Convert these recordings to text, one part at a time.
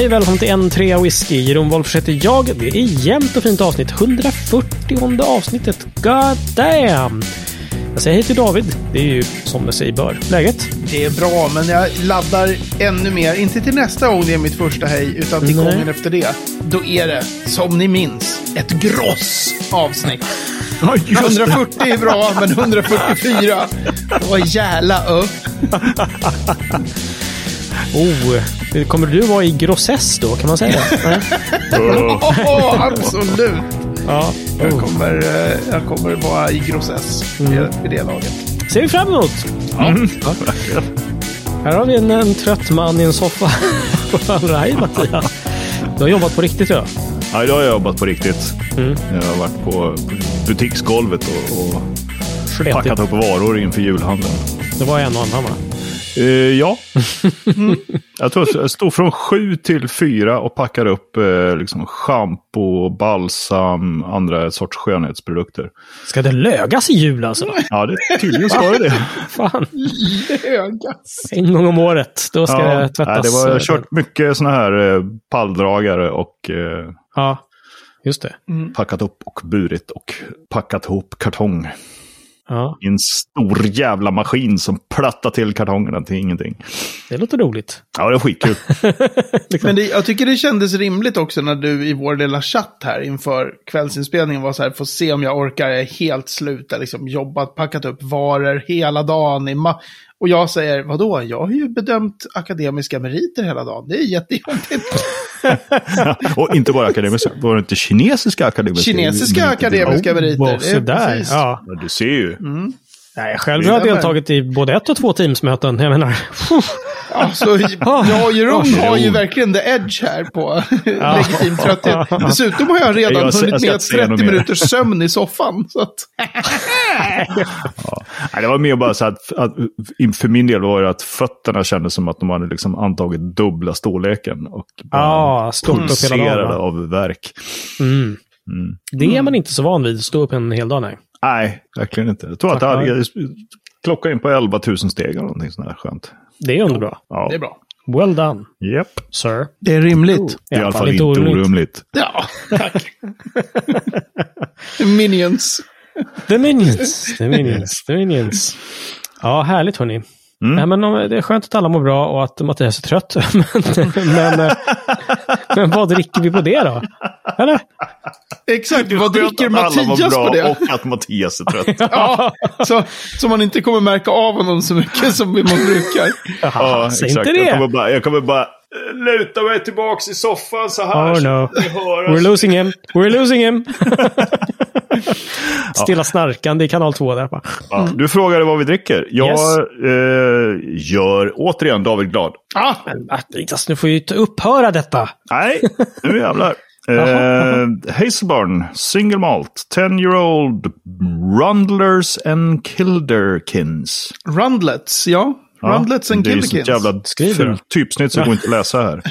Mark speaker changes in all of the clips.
Speaker 1: Hej välkommen till en trea whisky. Jeroen Wolffers heter jag. Det är jämnt och fint avsnitt. 140 avsnittet. God damn! Jag säger hej till David. Det är ju som det sig bör. Läget?
Speaker 2: Det är bra, men jag laddar ännu mer. Inte till nästa gång det är mitt första hej, utan till
Speaker 1: Nej.
Speaker 2: gången efter det. Då är det, som ni minns, ett gross avsnitt. 140 är bra, men 144, det var jävla upp.
Speaker 1: Oh, kommer du vara i grossess då? Kan man säga det?
Speaker 2: Oh, absolut.
Speaker 1: Ja.
Speaker 2: Jag
Speaker 1: Oh.
Speaker 2: kommer, eh, jag kommer vara i grossess vid, vid det laget.
Speaker 1: Ser vi fram emot.
Speaker 3: Mm.
Speaker 1: Ja. Här har vi en, en trött man i en soffa. Hej Mattias. Du har jobbat på riktigt ja.
Speaker 3: Ja, idag har jag jobbat på riktigt.
Speaker 1: Mm.
Speaker 3: Jag har varit på butiksgolvet och, och packat upp varor inför julhandeln.
Speaker 1: Det var en och annan va?
Speaker 3: Eh, ja. jag tror jag stod från sju till fyra och packade upp eh, liksom schampo, balsam, andra sorts skönhetsprodukter.
Speaker 1: Ska det lögas i jul alltså?
Speaker 3: Ja, det, tydligen ska det det.
Speaker 1: Fan.
Speaker 2: Högas.
Speaker 1: En gång om året. Då ska
Speaker 3: Ja,
Speaker 1: det tvättas.
Speaker 3: nej, det var, jag har kört mycket sådana här eh, palldragare och eh,
Speaker 1: Ja, just det.
Speaker 3: packat upp och burit och packat ihop kartong.
Speaker 1: Ja,
Speaker 3: en stor jävla maskin som plattar till kartongerna till ingenting.
Speaker 1: det låter roligt.
Speaker 3: Ja, det är skitkul.
Speaker 2: Men det, jag tycker det kändes rimligt också när du i vår lilla chatt här inför kvällsinspelningen var så här, får se om jag orkar, jag är helt slut, jag har liksom jobbat, packat upp varor hela dagen. I ma- och jag säger, vadå, jag har ju bedömt akademiska meriter hela dagen, det är jättejobbigt.
Speaker 3: och inte bara akademiska, var det inte kinesiska akademiska?
Speaker 2: Kinesiska akademiska meriter.
Speaker 1: Wow, där.
Speaker 2: precis-
Speaker 1: Ja.
Speaker 3: Du ser ju.
Speaker 1: Nej, själv har jag deltagit i både ett och två Teamsmöten. Jag menar,
Speaker 2: Alltså, jag och Jeroen har ju verkligen the edge här på legitim trötthet. Dessutom har jag redan
Speaker 3: Jag
Speaker 2: hunnit med
Speaker 3: inte säga
Speaker 2: 30
Speaker 3: något mer.
Speaker 2: minuters sömn i soffan. Så att,
Speaker 3: Nej, det var mer bara så att, att för min del var det att fötterna kändes som att de hade liksom antagit dubbla storleken. Och bara
Speaker 1: Ja, stått upp hela dagen,
Speaker 3: pulserade av verk.
Speaker 1: mm. det är man inte så van vid, att stå upp en hel dag. Nej.
Speaker 3: Nej, verkligen inte. Jag tror att jag hade in på 11 000 steg eller någonting sånt där skönt.
Speaker 1: Det är underbra.
Speaker 3: Ja,
Speaker 2: det är bra.
Speaker 1: Well done,
Speaker 3: Japp.
Speaker 1: sir.
Speaker 2: Det är rimligt.
Speaker 3: Det är i alla fall inte orimligt.
Speaker 2: Ja, tack. Minions.
Speaker 1: The Minions. The Minions. The Minions. Ja, härligt hörni.
Speaker 3: Mm.
Speaker 1: Nej, men om- det är skönt att alla mår bra och att Mattias är trött. men, men, eh, men vad dricker vi på det då? Eller?
Speaker 2: Exakt, vad dricker
Speaker 3: att alla var
Speaker 2: Mattias
Speaker 3: bra
Speaker 2: på det?
Speaker 3: Och att Mattias är trött.
Speaker 2: Ja, så, så man inte kommer märka av honom så mycket som man brukar.
Speaker 3: Ja,
Speaker 1: Säg
Speaker 3: exakt.
Speaker 1: inte
Speaker 3: Jag
Speaker 1: det.
Speaker 3: kommer bara, jag kommer bara luta mig tillbaks i soffan så här.
Speaker 1: Oh no. We're losing him. We're losing him. Stilla snarkande i kanal 2 där. Bara.
Speaker 3: Ja, du frågade vad vi dricker. Jag
Speaker 1: Yes.
Speaker 3: eh, gör återigen David glad.
Speaker 2: Ah,
Speaker 1: Men Mattias, nu får ju inte upphöra detta.
Speaker 3: Nej, nu jävlar. Eh, Hazelburn, Single Malt, 10 year old Rundlers and Kilderkins.
Speaker 2: Rundlets, ja.
Speaker 3: Ja,
Speaker 2: Rundlets and
Speaker 3: Det är ju
Speaker 2: Killikins.
Speaker 3: jävla fult typsnitt som går inte att läsa här.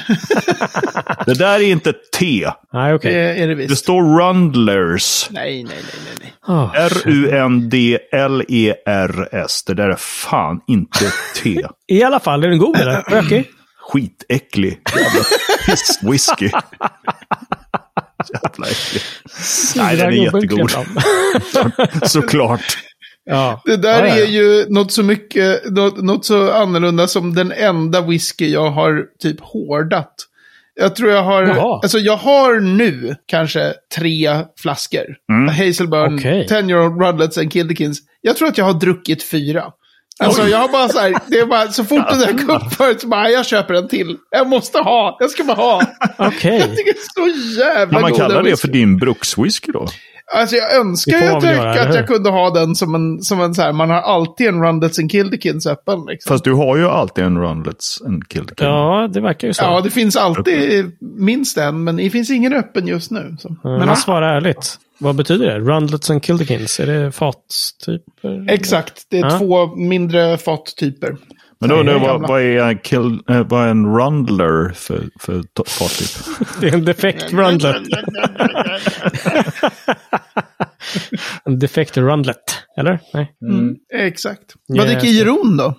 Speaker 3: det där är inte T.
Speaker 1: Nej, okej.
Speaker 2: Det är det
Speaker 3: Det
Speaker 2: visst.
Speaker 3: står Rundlers.
Speaker 2: Nej, nej, nej, nej. nej.
Speaker 1: Ah,
Speaker 3: R-U-N-D-L-E-R-S. Det där är fan inte T.
Speaker 1: I alla fall, är den god eller? Rökig?
Speaker 3: Skitäcklig jävla pisswhisky. Jävla äcklig. Nej, den är jättegod. Såklart.
Speaker 1: Ja.
Speaker 2: Det där
Speaker 1: Ja, ja, ja.
Speaker 2: är ju något så mycket, något, något så annorlunda som den enda whisky jag har typ hårdat. Jag tror jag har,
Speaker 1: Jaha.
Speaker 2: alltså jag har nu kanske tre flaskor. Hazelburn,
Speaker 1: Okej.
Speaker 2: 10 year old Rudlets and Killikins. Jag tror att jag har druckit fyra. Alltså jag har bara så här, det är bara så fort det kom upp förut så bara, jag köper en till. Jag måste ha, jag ska bara ha.
Speaker 1: Okej.
Speaker 2: Jag tycker det är så jävla
Speaker 3: Kan man kalla det för din brukswhisky då?
Speaker 2: Alltså jag önskar ju att jag,
Speaker 1: göra,
Speaker 2: att jag kunde ha den som en, som en så här, man har alltid en Rundlets and Killikins öppen. Liksom.
Speaker 3: Fast du har ju alltid en Rundlets en Kilderkin.
Speaker 1: Ja, det verkar ju så.
Speaker 2: Ja, det finns alltid minst en, men det finns ingen öppen just nu. Så.
Speaker 1: Men
Speaker 2: Men
Speaker 1: han svarar ärligt. Vad betyder det? Rundlets and Kildekins? Är det fatstyper?
Speaker 2: exakt, det är
Speaker 1: Ja.
Speaker 2: två mindre fattyper.
Speaker 3: Men då undrar jag, vad, vad, är en kill, eh, vad är en Rundler för, för fartyg?
Speaker 1: Det är en defekt Rundlet. en defekt Rundlet. Eller? Nej.
Speaker 2: Exakt. Vad
Speaker 1: Yes.
Speaker 2: dricker Jeroen då?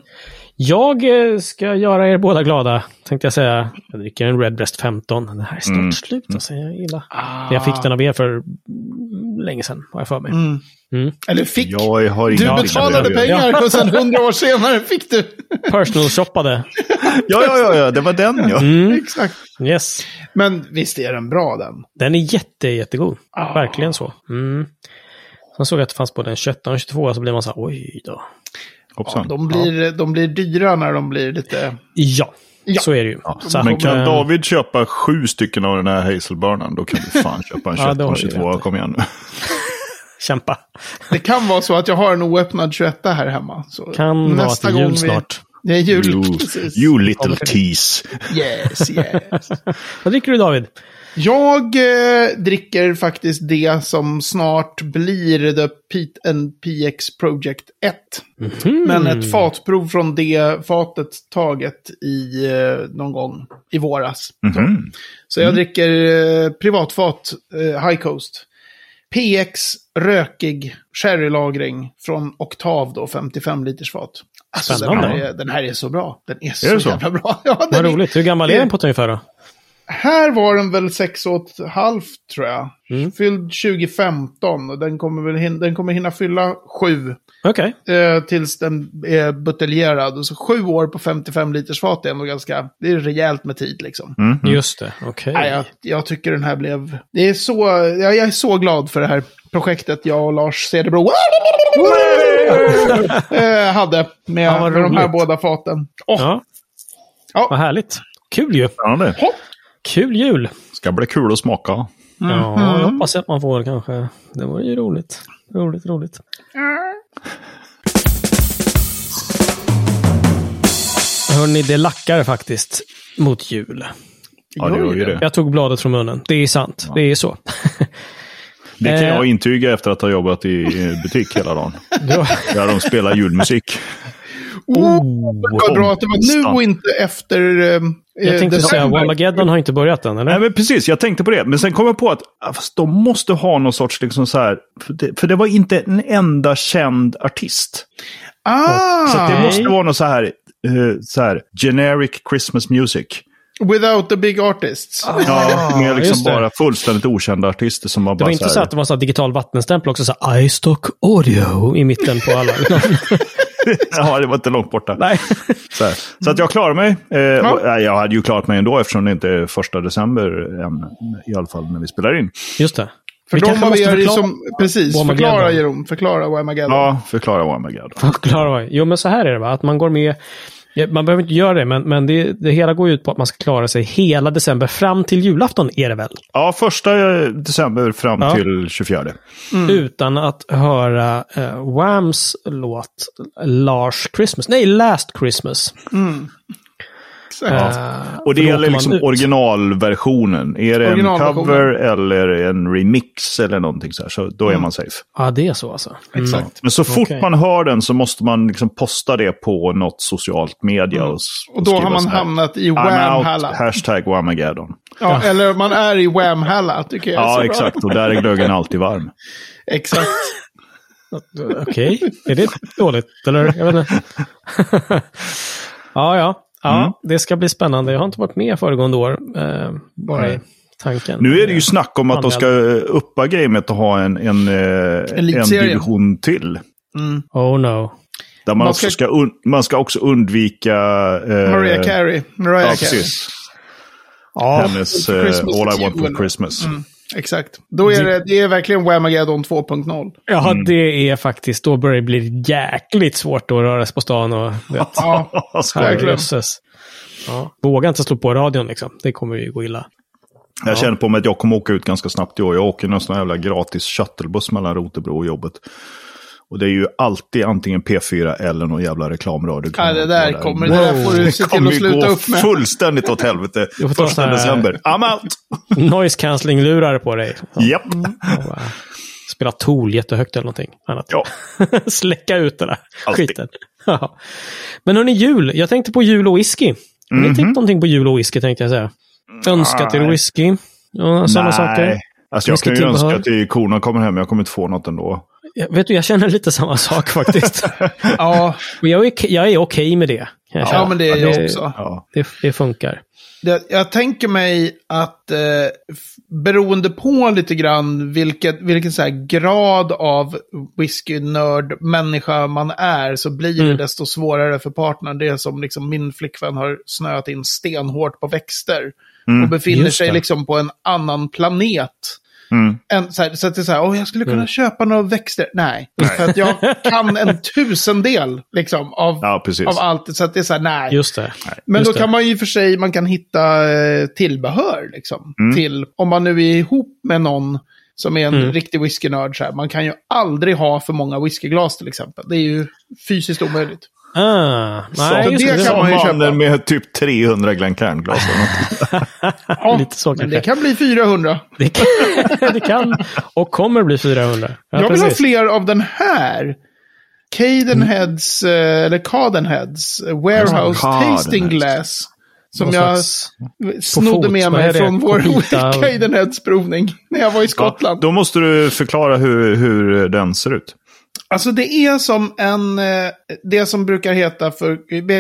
Speaker 1: Jag eh, ska göra er båda glada, tänkte jag säga. Jag dricker en Redbreast 15. Den här är snart
Speaker 3: Mm.
Speaker 1: slut, alltså. Jag gillar.
Speaker 2: Ah.
Speaker 1: Jag fick den av er för mm, länge sedan, har jag för mig.
Speaker 2: Mm.
Speaker 1: Mm.
Speaker 2: Eller fick.
Speaker 3: Jag har
Speaker 2: Du betalade pengar och sen hundra år senare fick du.
Speaker 1: Personal shoppade.
Speaker 3: Ja, ja, ja, ja, det var den ja.
Speaker 1: Mm.
Speaker 2: Exakt.
Speaker 1: Yes.
Speaker 2: Men visst är den bra den?
Speaker 1: Den är jätte, jättegod.
Speaker 2: Ah.
Speaker 1: Verkligen så. Mm. Sen såg jag att det fanns både en 21 och en 22, så blir man så här, oj då.
Speaker 3: Hoppsan.
Speaker 2: De blir, de blir dyra när de blir lite...
Speaker 1: Ja,
Speaker 2: Ja.
Speaker 1: så är det ju. Så
Speaker 3: Men kan
Speaker 1: eh,
Speaker 3: David köpa sju stycken av den här hazelburnen, då kan du fan köpa en
Speaker 1: Ja,
Speaker 3: 21
Speaker 1: det har
Speaker 3: och
Speaker 1: du
Speaker 3: 22.
Speaker 1: rätt i.
Speaker 3: Kom igen nu.
Speaker 1: Kämpa.
Speaker 2: Det kan vara så att jag har en oöppnad 21 här hemma. Så
Speaker 1: Kan vara till jul snart.
Speaker 2: Det är jul,
Speaker 3: You,
Speaker 2: precis.
Speaker 3: you little tease.
Speaker 2: Yes, yes.
Speaker 1: Vad dricker du David?
Speaker 2: Jag eh, dricker faktiskt det som snart blir The P en PX Project 1.
Speaker 1: Mhm.
Speaker 2: Men ett fatprov från det fatet taget i eh, någon gång i våras.
Speaker 3: Mhm.
Speaker 2: Så jag dricker eh, privatfat eh, High Coast. PX rökig sherrylagring från Oktav då, 55 liters fat. Alltså, den, här är, den här är så bra. Den är så,
Speaker 3: Är så?
Speaker 2: jävla bra. Ja,
Speaker 1: Vad
Speaker 2: är,
Speaker 1: roligt. Hur gammal är den på ett ungefär då?
Speaker 2: Här var den väl sex och ett halvt tror jag.
Speaker 1: Mm.
Speaker 2: Fylld 2015 och den kommer, väl hin- den kommer hinna fylla sju
Speaker 1: Okej.
Speaker 2: eh, tills den är buteljerad. Och så sju år på 55 liters fat är ändå ganska, det är rejält med tid liksom.
Speaker 3: Mhm.
Speaker 1: Just det. Okej.
Speaker 2: Nej, jag, jag tycker den här blev... Det är så, jag, jag är så glad för det här projektet jag och Lars Cederbro eh, hade med,
Speaker 1: Ja,
Speaker 2: med de här båda faten. Åh,
Speaker 1: Ja.
Speaker 2: Ja.
Speaker 1: Vad härligt. Kul ju.
Speaker 3: Ja, det
Speaker 2: hopp.
Speaker 1: Kul jul.
Speaker 3: ska bli kul att smaka.
Speaker 1: Ja,
Speaker 2: Mhm.
Speaker 1: jag hoppas att man får kanske. Det var ju roligt. Roligt, roligt. Hörni, det lackar faktiskt mot jul.
Speaker 3: Ja, det gör ju det.
Speaker 1: Jag tog bladet från munnen. Det är sant. Det är så.
Speaker 3: Det kan
Speaker 1: Eh.
Speaker 3: jag intyga efter att ha jobbat i butik hela dagen.
Speaker 1: Då-
Speaker 3: Där de spelar julmusik.
Speaker 2: Oh, vad bra att det var nu och inte efter... Eh,
Speaker 1: jag tänkte säga,
Speaker 2: december.
Speaker 1: Wamageddon har inte börjat än, eller?
Speaker 3: Nej, men precis. Jag tänkte på det. Men sen kom jag på att ah, fast de måste ha någon sorts, liksom så här, för det, för det var inte en enda känd artist.
Speaker 2: Ah!
Speaker 3: Så det måste vara något så här, eh, så här, generic Christmas music.
Speaker 2: Without the big artists.
Speaker 3: Ja, med liksom
Speaker 1: det.
Speaker 3: bara fullständigt okända artister som var
Speaker 1: Det
Speaker 3: bara
Speaker 1: var inte så
Speaker 3: här,
Speaker 1: att det var så digital vattenstämpel också, så här iStock Audio i mitten på alla.
Speaker 3: Ja, det var inte långt borta.
Speaker 1: Nej.
Speaker 3: Så, här. så att jag klarade mig. Eh, och, nej, jag hade ju klarat mig ändå eftersom det inte är första december än, i alla fall när vi spelar in.
Speaker 1: Just det.
Speaker 2: För
Speaker 1: Vi
Speaker 2: de
Speaker 1: kanske
Speaker 2: av
Speaker 1: måste
Speaker 2: er
Speaker 1: förklara-
Speaker 2: som... Precis,
Speaker 1: Wamageddon.
Speaker 2: förklara Jeroen. Förklara Wamageddon.
Speaker 3: Ja, förklara vad gör.
Speaker 1: Förklara vad- Jo, men så här är det va, att man går med Ja, Man behöver inte göra det, men, men det, det hela går ut på att man ska klara sig hela december fram till julafton, är det väl?
Speaker 3: Ja, första december fram
Speaker 1: Ja.
Speaker 3: till 24.
Speaker 1: Utan att höra uh, Whams låt Lars Christmas. Nej, Last Christmas.
Speaker 2: Exakt.
Speaker 1: Eh,
Speaker 3: Och det gäller liksom
Speaker 1: ut.
Speaker 3: originalversionen. Är det en cover eller en remix eller någonting så här, så då är man safe.
Speaker 1: Ja, det är så alltså. Mm.
Speaker 2: Exakt.
Speaker 3: Men så fort
Speaker 1: Okej.
Speaker 3: man hör den så måste man liksom posta det på något socialt media. Och, s-
Speaker 2: Och då har man
Speaker 3: här,
Speaker 2: hamnat i Wham-Halla.
Speaker 3: hashtag Whamageddon.
Speaker 2: Ja, eller man är i Wham-Halla, tycker jag.
Speaker 3: Ja,
Speaker 2: bra.
Speaker 3: exakt. Och där är glöggen alltid varm.
Speaker 2: Exakt.
Speaker 1: Okej, är det dåligt? Eller? Jag vet inte. ja, ja. Ja
Speaker 3: Mm.
Speaker 1: Det ska bli spännande. Jag har inte varit med föregående år. Eh, bara i tanken.
Speaker 3: Nu är det ju snack om att de ska uppa gamet och ha en, en, eh, en division till.
Speaker 2: Mm.
Speaker 1: Oh no.
Speaker 3: Där man,
Speaker 2: Man
Speaker 3: också
Speaker 2: ska-
Speaker 3: ska, un, man ska också undvika... Eh,
Speaker 2: Mariah Carey. Mariah
Speaker 3: Ja, precis.
Speaker 1: Ja,
Speaker 3: Hennes eh,
Speaker 2: Christmas
Speaker 3: All I want for Christmas.
Speaker 2: Mm. Exakt. Då är det, det är verkligen Whamageddon 2.0.
Speaker 1: ja det är faktiskt, då börjar det bli jäkligt svårt att röra sig på stan och vet.
Speaker 2: Ja.
Speaker 1: Ja. Våga inte slå på radion liksom. Det kommer ju gå illa.
Speaker 3: Jag känner på mig att jag kommer åka ut ganska snabbt i år. Jag åker någon sån här jävla gratis shuttlebuss mellan Rotebro och jobbet. Och det är ju alltid antingen P4 eller någon jävla reklamradio.
Speaker 2: Ja, det där kommer, det där får du se till att sluta
Speaker 3: gå
Speaker 2: upp med.
Speaker 3: fullständigt åt helvete.
Speaker 1: Du får ta så
Speaker 3: Första december. I'm out!
Speaker 1: Noise cancelling-lurar på dig. Ja.
Speaker 3: Japp.
Speaker 1: Och bara Spela Tool jättehögt eller någonting annat.
Speaker 3: Ja.
Speaker 1: Släcka ut det där
Speaker 3: Alltid.
Speaker 1: skiten. Ja. Men hörni, jul. Jag tänkte på jul och whisky. Har ni tänkt någonting på jul och whisky tänkte jag säga? Önska till
Speaker 3: Nej.
Speaker 1: whisky. Ja, sådana saker.
Speaker 3: Alltså jag kan ju önska att korna kommer hem, jag kommer inte få något ändå.
Speaker 1: Jag, vet du, jag känner lite samma sak faktiskt.
Speaker 2: Ja,
Speaker 1: Och jag är, jag är okej med det,
Speaker 2: Ja, men det är jag
Speaker 1: det,
Speaker 2: också.
Speaker 3: Ja.
Speaker 1: Det, det funkar.
Speaker 2: Det, jag tänker mig att eh, beroende på lite grann vilket, vilken så här grad av whiskynörd människa man är så blir det
Speaker 1: Mm.
Speaker 2: desto svårare för partnern. Det är som liksom min flickvän har snöat in stenhårt på växter. och befinner
Speaker 1: just
Speaker 2: sig liksom på en annan planet.
Speaker 3: Mm.
Speaker 2: En, så, här, så att det är så här, åh jag skulle kunna
Speaker 1: Mm.
Speaker 2: köpa några växter. Nej, för att jag kan en tusendel liksom, av,
Speaker 3: ja,
Speaker 2: av allt. Så att det är så här, nej.
Speaker 1: Just det.
Speaker 2: Men
Speaker 1: Just
Speaker 2: då
Speaker 1: det.
Speaker 2: kan man ju för sig, man kan hitta eh, tillbehör liksom.
Speaker 3: Mm.
Speaker 2: Till, om man nu är ihop med någon som är en
Speaker 1: Mm.
Speaker 2: riktig whiskynörd. Man kan ju aldrig ha för många whiskyglas till exempel. Det är ju fysiskt omöjligt.
Speaker 1: Ah, nej,
Speaker 2: Så det
Speaker 1: det.
Speaker 2: kan man ju köpa.
Speaker 3: med typ 300 Glencairn-glas. eller något.
Speaker 2: Ja,
Speaker 1: Lite så
Speaker 2: men
Speaker 1: kanske.
Speaker 2: det kan bli 400.
Speaker 1: Det kan, det kan och kommer bli 400. Ja,
Speaker 2: jag vill ha
Speaker 1: precis.
Speaker 2: fler av den här. Cadenheads, eh, eller Cadenheads, eh, Warehouse
Speaker 3: Cadenheads.
Speaker 2: Tasting Glass. Som
Speaker 1: Någon
Speaker 2: jag snodde
Speaker 1: fot,
Speaker 2: med mig
Speaker 1: det?
Speaker 2: från vår
Speaker 1: Copita-
Speaker 2: Cadenheads provning. När jag var i Skottland.
Speaker 3: Ja, då måste du förklara hur, hur den ser ut.
Speaker 2: Alltså det är som en, eh, det som brukar heta för,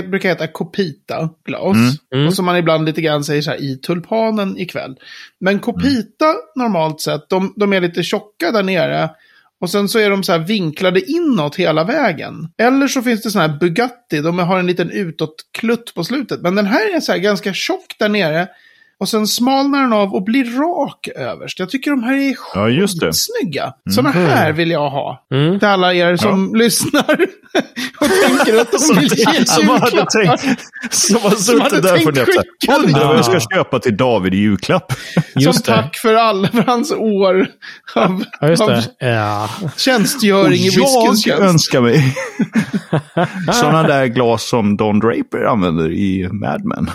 Speaker 2: brukar heta Copita glas.
Speaker 1: Mm.
Speaker 2: Och som man ibland lite grann säger så här i tulpanen ikväll. Men Copita normalt sett, de, de är lite tjocka där nere. Och sen så är de så här vinklade inåt hela vägen. Eller så finns det sådana här Bugatti, de har en liten utåtklutt på slutet. Men den här är så här ganska tjock där nere. Och sen smalnar den av och blir rak överst. Jag tycker de här är
Speaker 3: Ja, just det.
Speaker 2: snygga. Sådana här vill jag ha.
Speaker 1: Mm.
Speaker 2: Till alla er som lyssnar och tänker att de vill ge
Speaker 3: som hade tänkt, som har
Speaker 2: hade
Speaker 3: suttit där och
Speaker 2: tänkt
Speaker 3: funderat undrar vad jag ska köpa till David i julklapp.
Speaker 2: Som
Speaker 1: Just det.
Speaker 2: tack för alla för hans år av,
Speaker 1: Ja, just
Speaker 2: av.
Speaker 1: Ja.
Speaker 2: tjänstgöring i
Speaker 3: Och
Speaker 2: whiskyns
Speaker 3: jag
Speaker 2: tjänst.
Speaker 3: önskar mig sådana där glas som Don Draper använder i Mad Men.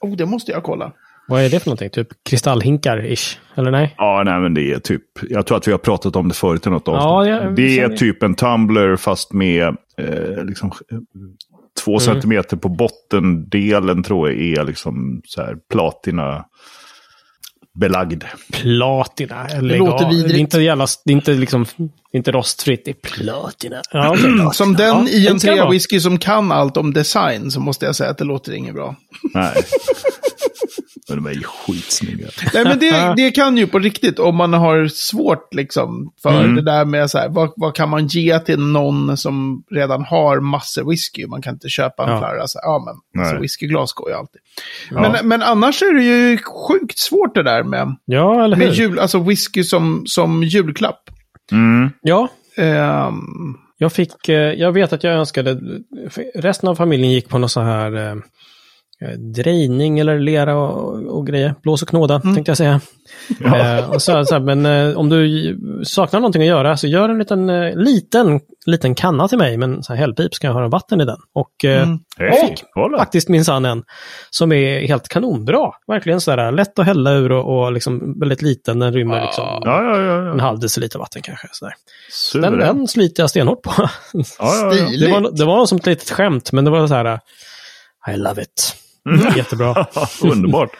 Speaker 2: Oh, det måste jag kolla.
Speaker 1: Vad är det för någonting? Typ kristallhinkar-ish? Eller nej?
Speaker 3: Ja, nej men det är typ, jag tror att vi har pratat om det förut i något avsnitt.
Speaker 1: ja,
Speaker 3: det är typ en tumbler fast med eh, liksom, två
Speaker 1: Mm.
Speaker 3: centimeter på bottendelen tror jag är liksom så här platina belagd.
Speaker 1: Platina. Eller
Speaker 2: låter vidrigt.
Speaker 1: Det är inte, jävla, det är inte, liksom, det är inte rostfritt, det är platina. Ja, okej.
Speaker 2: Som den
Speaker 1: Ja,
Speaker 2: i en
Speaker 1: det
Speaker 2: trea whisky som kan allt om design så måste jag säga att det låter inget bra.
Speaker 3: Nej. Men de är ju skitsnygga.
Speaker 2: Nej, men det, det kan ju på riktigt, om man har svårt liksom för
Speaker 3: Mm.
Speaker 2: det där med så här, vad, vad kan man ge till någon som redan har massor whisky? Man kan inte köpa en
Speaker 1: Ja.
Speaker 2: flarra. Så, ja, men alltså, whiskyglas går ju alltid.
Speaker 3: Ja.
Speaker 2: Men, men annars är det ju sjukt svårt det där med,
Speaker 1: Ja, eller
Speaker 2: med
Speaker 1: hur?
Speaker 2: jul, alltså whisky som, som julklapp.
Speaker 3: Mm.
Speaker 1: Ja,
Speaker 2: Ehm,
Speaker 1: jag fick, eh, jag vet att jag önskade, resten av familjen gick på någon så här eh, drejning eller lera och, och grejer. Blås och knåda, tänkte jag säga. Eh, och så, så här, men eh, om du saknar någonting att göra så gör en liten, eh, liten, liten kanna till mig, men så här hällpip ska jag ha vatten i den. Och eh,
Speaker 2: Mm.
Speaker 3: Hej, kolla.
Speaker 1: faktiskt minsann en som är helt kanonbra. Verkligen sådär lätt att hälla ur och, och liksom väldigt liten. Den rymmer liksom
Speaker 3: Ja, ja, ja.
Speaker 1: en
Speaker 3: ja.
Speaker 1: halv deciliter vatten kanske. Sådär. Den,
Speaker 3: Suverän.
Speaker 1: den sliter jag stenhårt på.
Speaker 3: Ja, ja, ja.
Speaker 1: Det var, det var som ett litet skämt, men det var så här. I love it. Jättebra.
Speaker 3: Underbart.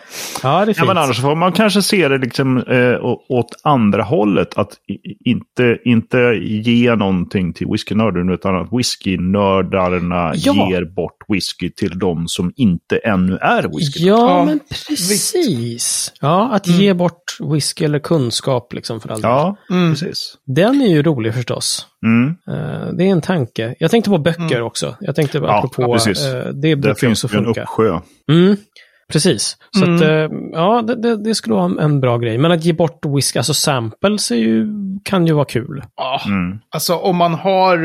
Speaker 1: Ja, det är
Speaker 3: Ja,
Speaker 1: fint.
Speaker 3: men annars får man kanske se det liksom, eh, åt andra hållet. Att inte, inte ge någonting till whiskynörden utan att whiskynördarna
Speaker 1: Ja.
Speaker 3: ger bort whisky till de som inte ännu är whisky.
Speaker 1: Ja,
Speaker 2: Ja,
Speaker 1: men precis. Ja, att ge bort whisky eller kunskap liksom för all del.
Speaker 3: Ja,
Speaker 2: Mm.
Speaker 3: precis.
Speaker 1: Den är ju rolig förstås.
Speaker 3: Mm.
Speaker 1: Eh, det är en tanke. Jag tänkte på böcker också. Jag tänkte
Speaker 3: Ja,
Speaker 1: apropå,
Speaker 3: ja, precis.
Speaker 1: eh, det
Speaker 3: Där finns det en
Speaker 1: funka.
Speaker 3: uppsjö.
Speaker 1: Mm, precis. Så
Speaker 2: Mm.
Speaker 1: att, eh, ja, det, det, det skulle vara en, en bra grej. Men att ge bort whisky, alltså samples, är ju, kan ju vara kul.
Speaker 2: Ja,
Speaker 3: Mm.
Speaker 2: alltså om man har,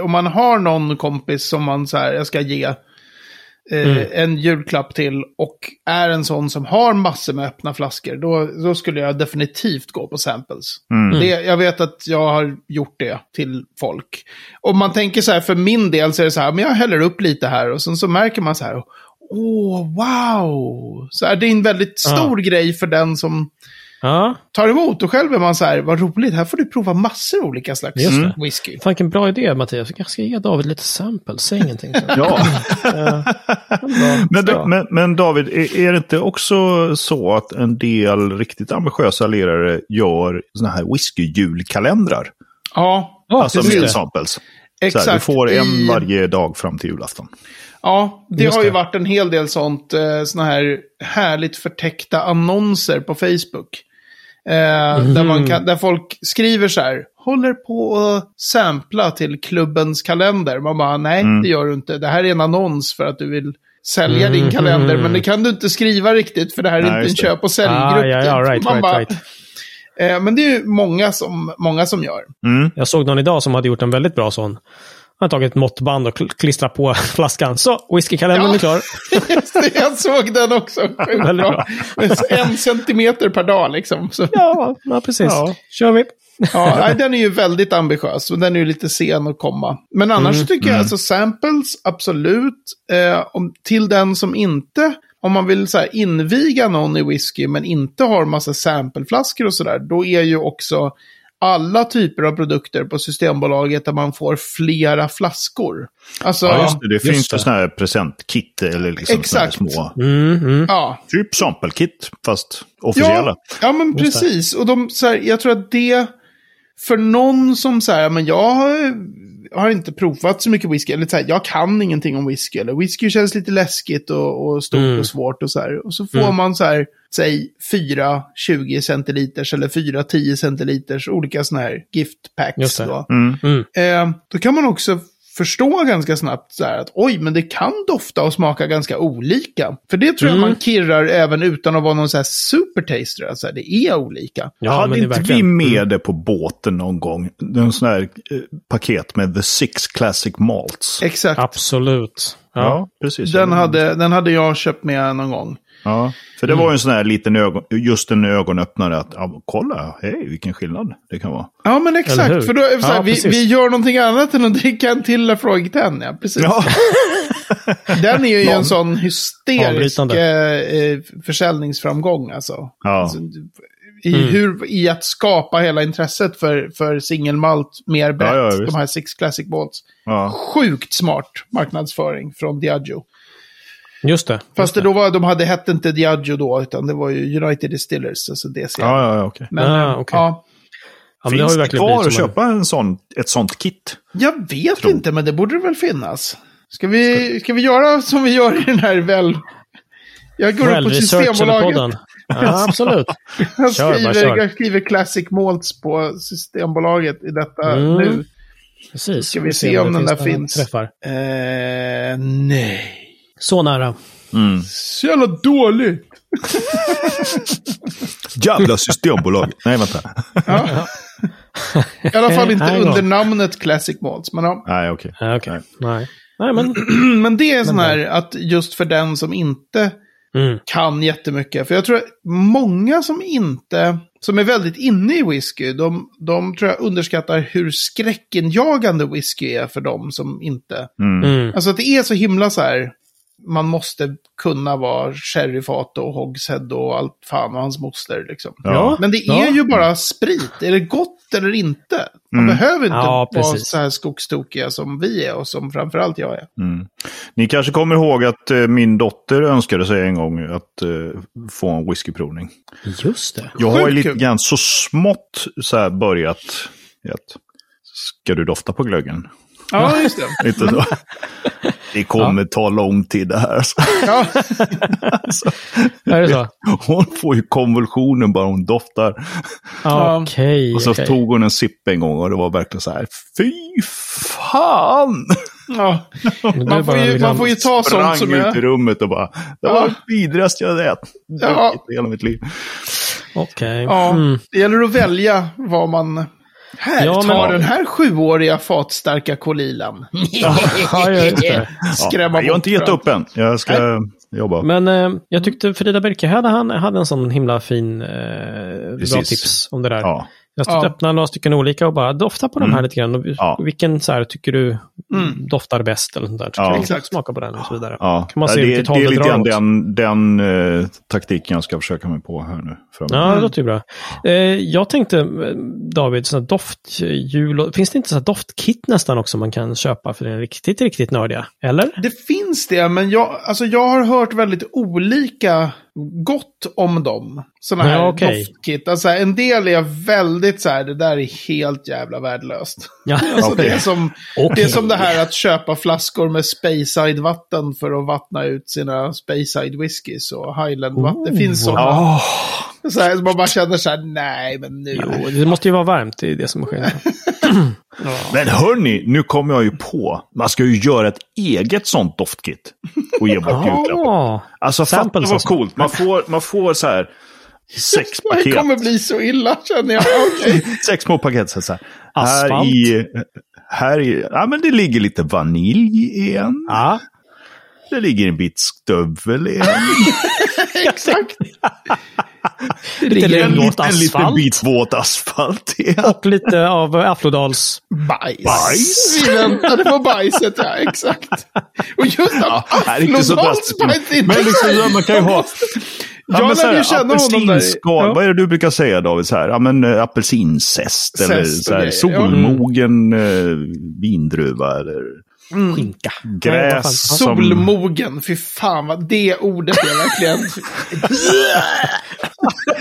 Speaker 2: om man har någon kompis som man så här, jag ska ge
Speaker 1: Mm.
Speaker 2: en julklapp till och är en sån som har massor med öppna flaskor, då, då skulle jag definitivt gå på samples.
Speaker 3: Mm.
Speaker 2: Det, jag vet att jag har gjort det till folk. Om man tänker så här, för min del så är det så här, men jag häller upp lite här och sen så märker man så här, åh, wow! Så här, det är en väldigt stor grej för den som
Speaker 1: Ja,
Speaker 2: tar emot. Och själv är man så här, vad roligt, här får du prova massor olika slags
Speaker 1: Just det.
Speaker 2: whisky.
Speaker 1: fan vilken bra idé Mattias. Vi kanske ska ge David lite samples, säg ingenting. Så.
Speaker 3: Ja.
Speaker 1: Bra.
Speaker 3: Men, men, men David, är, är det inte också så att en del riktigt ambitiösa lirare gör såna här whisky-julkalendrar?
Speaker 2: Ja,
Speaker 1: Ja,
Speaker 3: alltså
Speaker 1: precis
Speaker 3: med samples. Så
Speaker 2: exakt.
Speaker 3: här, du får en
Speaker 2: I-
Speaker 3: varje dag fram till julafton.
Speaker 2: Ja, det
Speaker 1: Just
Speaker 2: har ju
Speaker 1: det.
Speaker 2: varit en hel del sånt, eh, såna här härligt förtäckta annonser på Facebook. Eh, där, man kan, där folk skriver så här, håller på att sampla till klubbens kalender. Man bara, nej det gör du inte. Det här är en annons för att du vill sälja din
Speaker 1: Mhm.
Speaker 2: kalender. Men det kan du inte skriva riktigt för det här är
Speaker 3: Nej,
Speaker 2: inte en
Speaker 3: det.
Speaker 2: köp och säljgrupp.
Speaker 1: Ah, ja, ja, right,
Speaker 2: Man
Speaker 1: right,
Speaker 2: bara,
Speaker 1: right.
Speaker 2: Eh, men det är ju många som, många som gör.
Speaker 3: Mm.
Speaker 1: Jag såg någon idag som hade gjort en väldigt bra sån. Han har tagit ett måttband och kl- klistrat på flaskan. Så, whiskykalendern
Speaker 2: Ja.
Speaker 1: är klar.
Speaker 2: Jag såg den också. Sjukt bra. En centimeter per dag liksom. Så.
Speaker 1: Ja, ja precis.
Speaker 3: Ja.
Speaker 1: kör vi.
Speaker 2: Ja, nej, den är ju väldigt ambitiös och den är ju lite sen att komma. Men annars
Speaker 1: Mm,
Speaker 2: tycker jag alltså samples, absolut. Eh, om, till den som inte, om man vill så här, inviga någon i whisky men inte har massa sampleflaskor och sådär, då är ju också alla typer av produkter på Systembolaget där man får flera flaskor. Alltså,
Speaker 3: Ja,
Speaker 2: ja,
Speaker 3: just det. Det
Speaker 1: just
Speaker 3: finns
Speaker 1: det.
Speaker 3: sådana här presentkit eller liksom
Speaker 2: Exakt.
Speaker 3: små.
Speaker 1: Mm, mm.
Speaker 3: Typ sampelkit, fast officiella.
Speaker 2: Ja, men
Speaker 1: Just det.
Speaker 2: precis. Och de, så här, jag tror att det, för någon som säger, men jag har, inte provat så mycket whisky, eller så här, jag kan ingenting om whisky, eller whisky känns lite läskigt och, och stort
Speaker 1: Mm.
Speaker 2: och svårt och så här. Och så får
Speaker 1: Mm.
Speaker 2: man så här, säg fyra 20 centiliters eller fyra 10 centiliters olika sådana här giftpacks. Då.
Speaker 3: Mm.
Speaker 1: Mm.
Speaker 2: Eh, då kan man också förstå ganska snabbt så här att oj, men det kan dofta och smaka ganska olika. För det tror jag
Speaker 1: Mm.
Speaker 2: man kirrar även utan att vara någon så här supertaster. Alltså, det är olika.
Speaker 1: Ja,
Speaker 3: Hade inte
Speaker 1: verkligen-
Speaker 3: vi med det på båten någon gång? En sån här eh, paket med The Six Classic Malts.
Speaker 2: Exakt.
Speaker 1: Absolut. Ja.
Speaker 3: Ja, precis.
Speaker 2: Den hade, den hade jag köpt med någon gång.
Speaker 3: Ja, för det var ju en sån här liten ögon, just en ögonöppnare att ja, kolla, hej vilken skillnad det kan vara.
Speaker 2: Ja, men exakt. För då, är det så här,
Speaker 1: Ja,
Speaker 2: vi, vi gör någonting annat än att dricka en till Lafroig-10. Ja, precis.
Speaker 3: Ja,
Speaker 2: Den är ju
Speaker 3: Ja.
Speaker 2: en sån hysterisk
Speaker 1: Avbrytande.
Speaker 2: eh, försäljningsframgång. Alltså.
Speaker 3: ja.
Speaker 2: Alltså, i,
Speaker 1: Mm.
Speaker 2: hur, I att skapa hela intresset för, för singelmalt mer brett.
Speaker 3: Ja, ja, visst.
Speaker 2: de här Six Classic
Speaker 3: ja.
Speaker 2: Sjukt smart marknadsföring från Diageo.
Speaker 1: Just det.
Speaker 2: Fast det då var, de hade hette inte Diageo då, utan det var ju United Distillers, alltså DC.
Speaker 3: ja, ja, ja okej.
Speaker 2: Men,
Speaker 1: Ah, okej.
Speaker 2: ja,
Speaker 1: Ja, men det har
Speaker 3: Finns
Speaker 1: ju
Speaker 3: det
Speaker 1: verkligen
Speaker 3: kvar att köpa en sån, ett sånt kit?
Speaker 2: jag vet
Speaker 3: Tror.
Speaker 2: inte, men det borde det väl finnas. Ska vi, ska vi göra som vi gör i den här väl... Jag går upp på Systembolaget.
Speaker 1: Ja, absolut.
Speaker 2: Jag
Speaker 1: Kör, bara
Speaker 2: skriver,
Speaker 1: kör.
Speaker 2: jag skriver Classic Malts på Systembolaget i detta
Speaker 1: Mm.
Speaker 2: nu.
Speaker 1: Precis.
Speaker 2: Ska vi se om den där finns. Eh, nej.
Speaker 1: Så nära.
Speaker 3: Mm.
Speaker 2: Så jävla dåligt.
Speaker 3: Jävla systembolag. Nej, vänta.
Speaker 2: Ja. I alla fall inte under namnet Classic Malts. Men, ja.
Speaker 3: Nej, okej.
Speaker 1: Ja, Okej.
Speaker 3: Nej.
Speaker 1: Nej. Nej, men...
Speaker 2: men det är sån här att just för den som inte
Speaker 1: Mm.
Speaker 2: kan jättemycket. För jag tror att många som inte, som är väldigt inne i whisky, de, de tror jag underskattar hur skräckenjagande whisky är för dem som inte...
Speaker 3: Mm.
Speaker 1: Mm.
Speaker 2: Alltså att det är så himla så här, man måste kunna vara sherryfat och hogshead och allt fan och hans moster liksom.
Speaker 3: Ja.
Speaker 2: Men det är
Speaker 1: Ja.
Speaker 2: ju bara sprit. Är det gott eller inte? Man
Speaker 3: Mm.
Speaker 2: behöver inte
Speaker 1: Ja,
Speaker 2: vara så här skogstokiga som vi är och som framförallt jag är.
Speaker 3: Mm. Ni kanske kommer ihåg att eh, min dotter önskade sig en gång att eh, få en whiskyprovning.
Speaker 1: Just det.
Speaker 3: Jag har lite grann så smått så här börjat. Vet, ska du dofta på glöggen?
Speaker 2: Ja, just det.
Speaker 3: Lite så. Det kommer ta lång tid det här. alltså.
Speaker 2: Ja,
Speaker 1: Är det så?
Speaker 3: Hon får ju konvulsionen bara hon doftar.
Speaker 2: Ja.
Speaker 1: Okej.
Speaker 3: Och så
Speaker 1: okej.
Speaker 3: tog hon en sipp en gång och det var verkligen så här. Fy fan!
Speaker 2: ja. Man får, ju, man får ju ta sånt som
Speaker 3: ut i
Speaker 2: är...
Speaker 3: rummet och bara. Det var
Speaker 2: Ja.
Speaker 3: det vidrigaste jag ätit
Speaker 2: Ja.
Speaker 3: i hela mitt liv.
Speaker 1: Okej.
Speaker 2: Ja,
Speaker 1: Mm.
Speaker 2: det gäller att välja vad man... Här,
Speaker 1: Ja,
Speaker 2: ta
Speaker 1: men-
Speaker 2: den här sjuåriga fatstarka kolilan.
Speaker 1: Ja.
Speaker 2: Skrämma
Speaker 3: Ja, jag har inte gett upp än. Jag ska jobba.
Speaker 1: Men eh, jag tyckte Frida Berkehede han hade en sån himla fin eh, bra tips om det där.
Speaker 3: Ja.
Speaker 1: Jag stod
Speaker 2: Ja.
Speaker 1: öppna några stycken olika och bara dofta på de här
Speaker 3: Mm.
Speaker 1: lite grann. Och
Speaker 3: Ja.
Speaker 1: Vilken så här, tycker du
Speaker 2: Mm.
Speaker 1: doftar bäst eller sånt där. Så
Speaker 3: Ja.
Speaker 1: kan jag
Speaker 2: Exakt.
Speaker 1: smaka på den och så vidare.
Speaker 3: Ja.
Speaker 1: Kan man se
Speaker 3: det,
Speaker 1: vilket
Speaker 3: det
Speaker 1: håll
Speaker 3: är
Speaker 1: det
Speaker 3: lite grann den, den eh, taktiken jag ska försöka mig på här nu. framöver.
Speaker 1: Ja, det låter ju bra. Eh, jag tänkte, eh, David, sådana dofthjul. Finns det inte så doftkit nästan också man kan köpa för den riktigt, riktigt nördiga? Eller?
Speaker 2: Det finns det, men jag, alltså jag har hört väldigt olika gott om dem. Sådana här
Speaker 1: Ja, okej.
Speaker 2: doftkit. Alltså, en del är väldigt så här, det där är helt jävla värdelöst.
Speaker 1: Ja,
Speaker 2: Alltså,
Speaker 3: Okej.
Speaker 2: det, är som,
Speaker 1: Okej.
Speaker 2: det är som det här att köpa flaskor med Speyside-vatten för att vattna ut sina Speyside whiskys och Highland-vatten. Det finns sådana.
Speaker 3: Åh,
Speaker 2: Så här, så man bara känner så här, nej men nu.
Speaker 1: Jo, det måste ju vara varmt, det är det som skillnaden.
Speaker 3: Men hörni, nu kommer jag ju på. Man ska ju göra ett eget sånt doftkit. Och ge bort julklapp.
Speaker 1: Ja,
Speaker 3: Alltså fatta vad
Speaker 1: alltså.
Speaker 3: coolt. Man får, man får så här sex
Speaker 2: Det
Speaker 3: paket.
Speaker 2: kommer bli så illa känner jag. Okej.
Speaker 3: Sex små paket. Så här. Här
Speaker 1: Asfalt.
Speaker 3: i, här i, ja men det ligger lite vanilj i en.
Speaker 1: ja.
Speaker 3: Det ligger en bit stövel i en.
Speaker 2: Exakt.
Speaker 1: lite
Speaker 3: En
Speaker 1: regnvåt
Speaker 3: liten, liten
Speaker 1: asfalt.
Speaker 3: bit våt asfalt i en.
Speaker 1: Och lite av Aflodals...
Speaker 2: Bajs.
Speaker 3: Bajs.
Speaker 2: Vi väntade på bajset, ja exakt. Och just det,
Speaker 3: Ja, det
Speaker 2: Aflodals bajs.
Speaker 3: Men liksom, ja, man kan ju ha...
Speaker 2: Jag
Speaker 3: så
Speaker 2: lärde ju känna honom där. Ja.
Speaker 3: vad är det du brukar säga David? Så här, ja, men, äh, apelsinzest
Speaker 2: Zest
Speaker 3: eller så här,
Speaker 2: grejer, ja.
Speaker 3: solmogen äh, vindruva eller
Speaker 1: Skinka.
Speaker 3: gräs. som-
Speaker 2: Solmogen, fy fan vad det ordet är verkligen.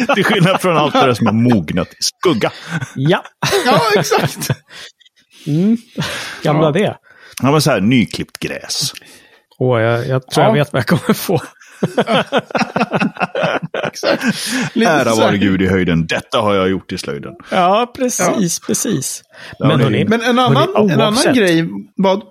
Speaker 3: Till skillnad från allt det där som har mognat i skugga.
Speaker 1: Ja,
Speaker 2: Ja, exakt.
Speaker 1: mm. gamla
Speaker 2: Ja.
Speaker 1: det.
Speaker 3: Ja, men så här, nyklippt gräs.
Speaker 1: Åh, jag, jag tror
Speaker 2: Ja.
Speaker 1: jag vet vad jag kommer få.
Speaker 2: exakt.
Speaker 3: Ära vare Gud i höjden. Detta har jag gjort i slöjden.
Speaker 1: Ja, precis, precis.
Speaker 3: Ja,
Speaker 1: Men
Speaker 3: det-
Speaker 1: hörni,
Speaker 2: Men en annan,
Speaker 1: hörni,
Speaker 2: en annan
Speaker 1: oavsett-
Speaker 2: grej, vad?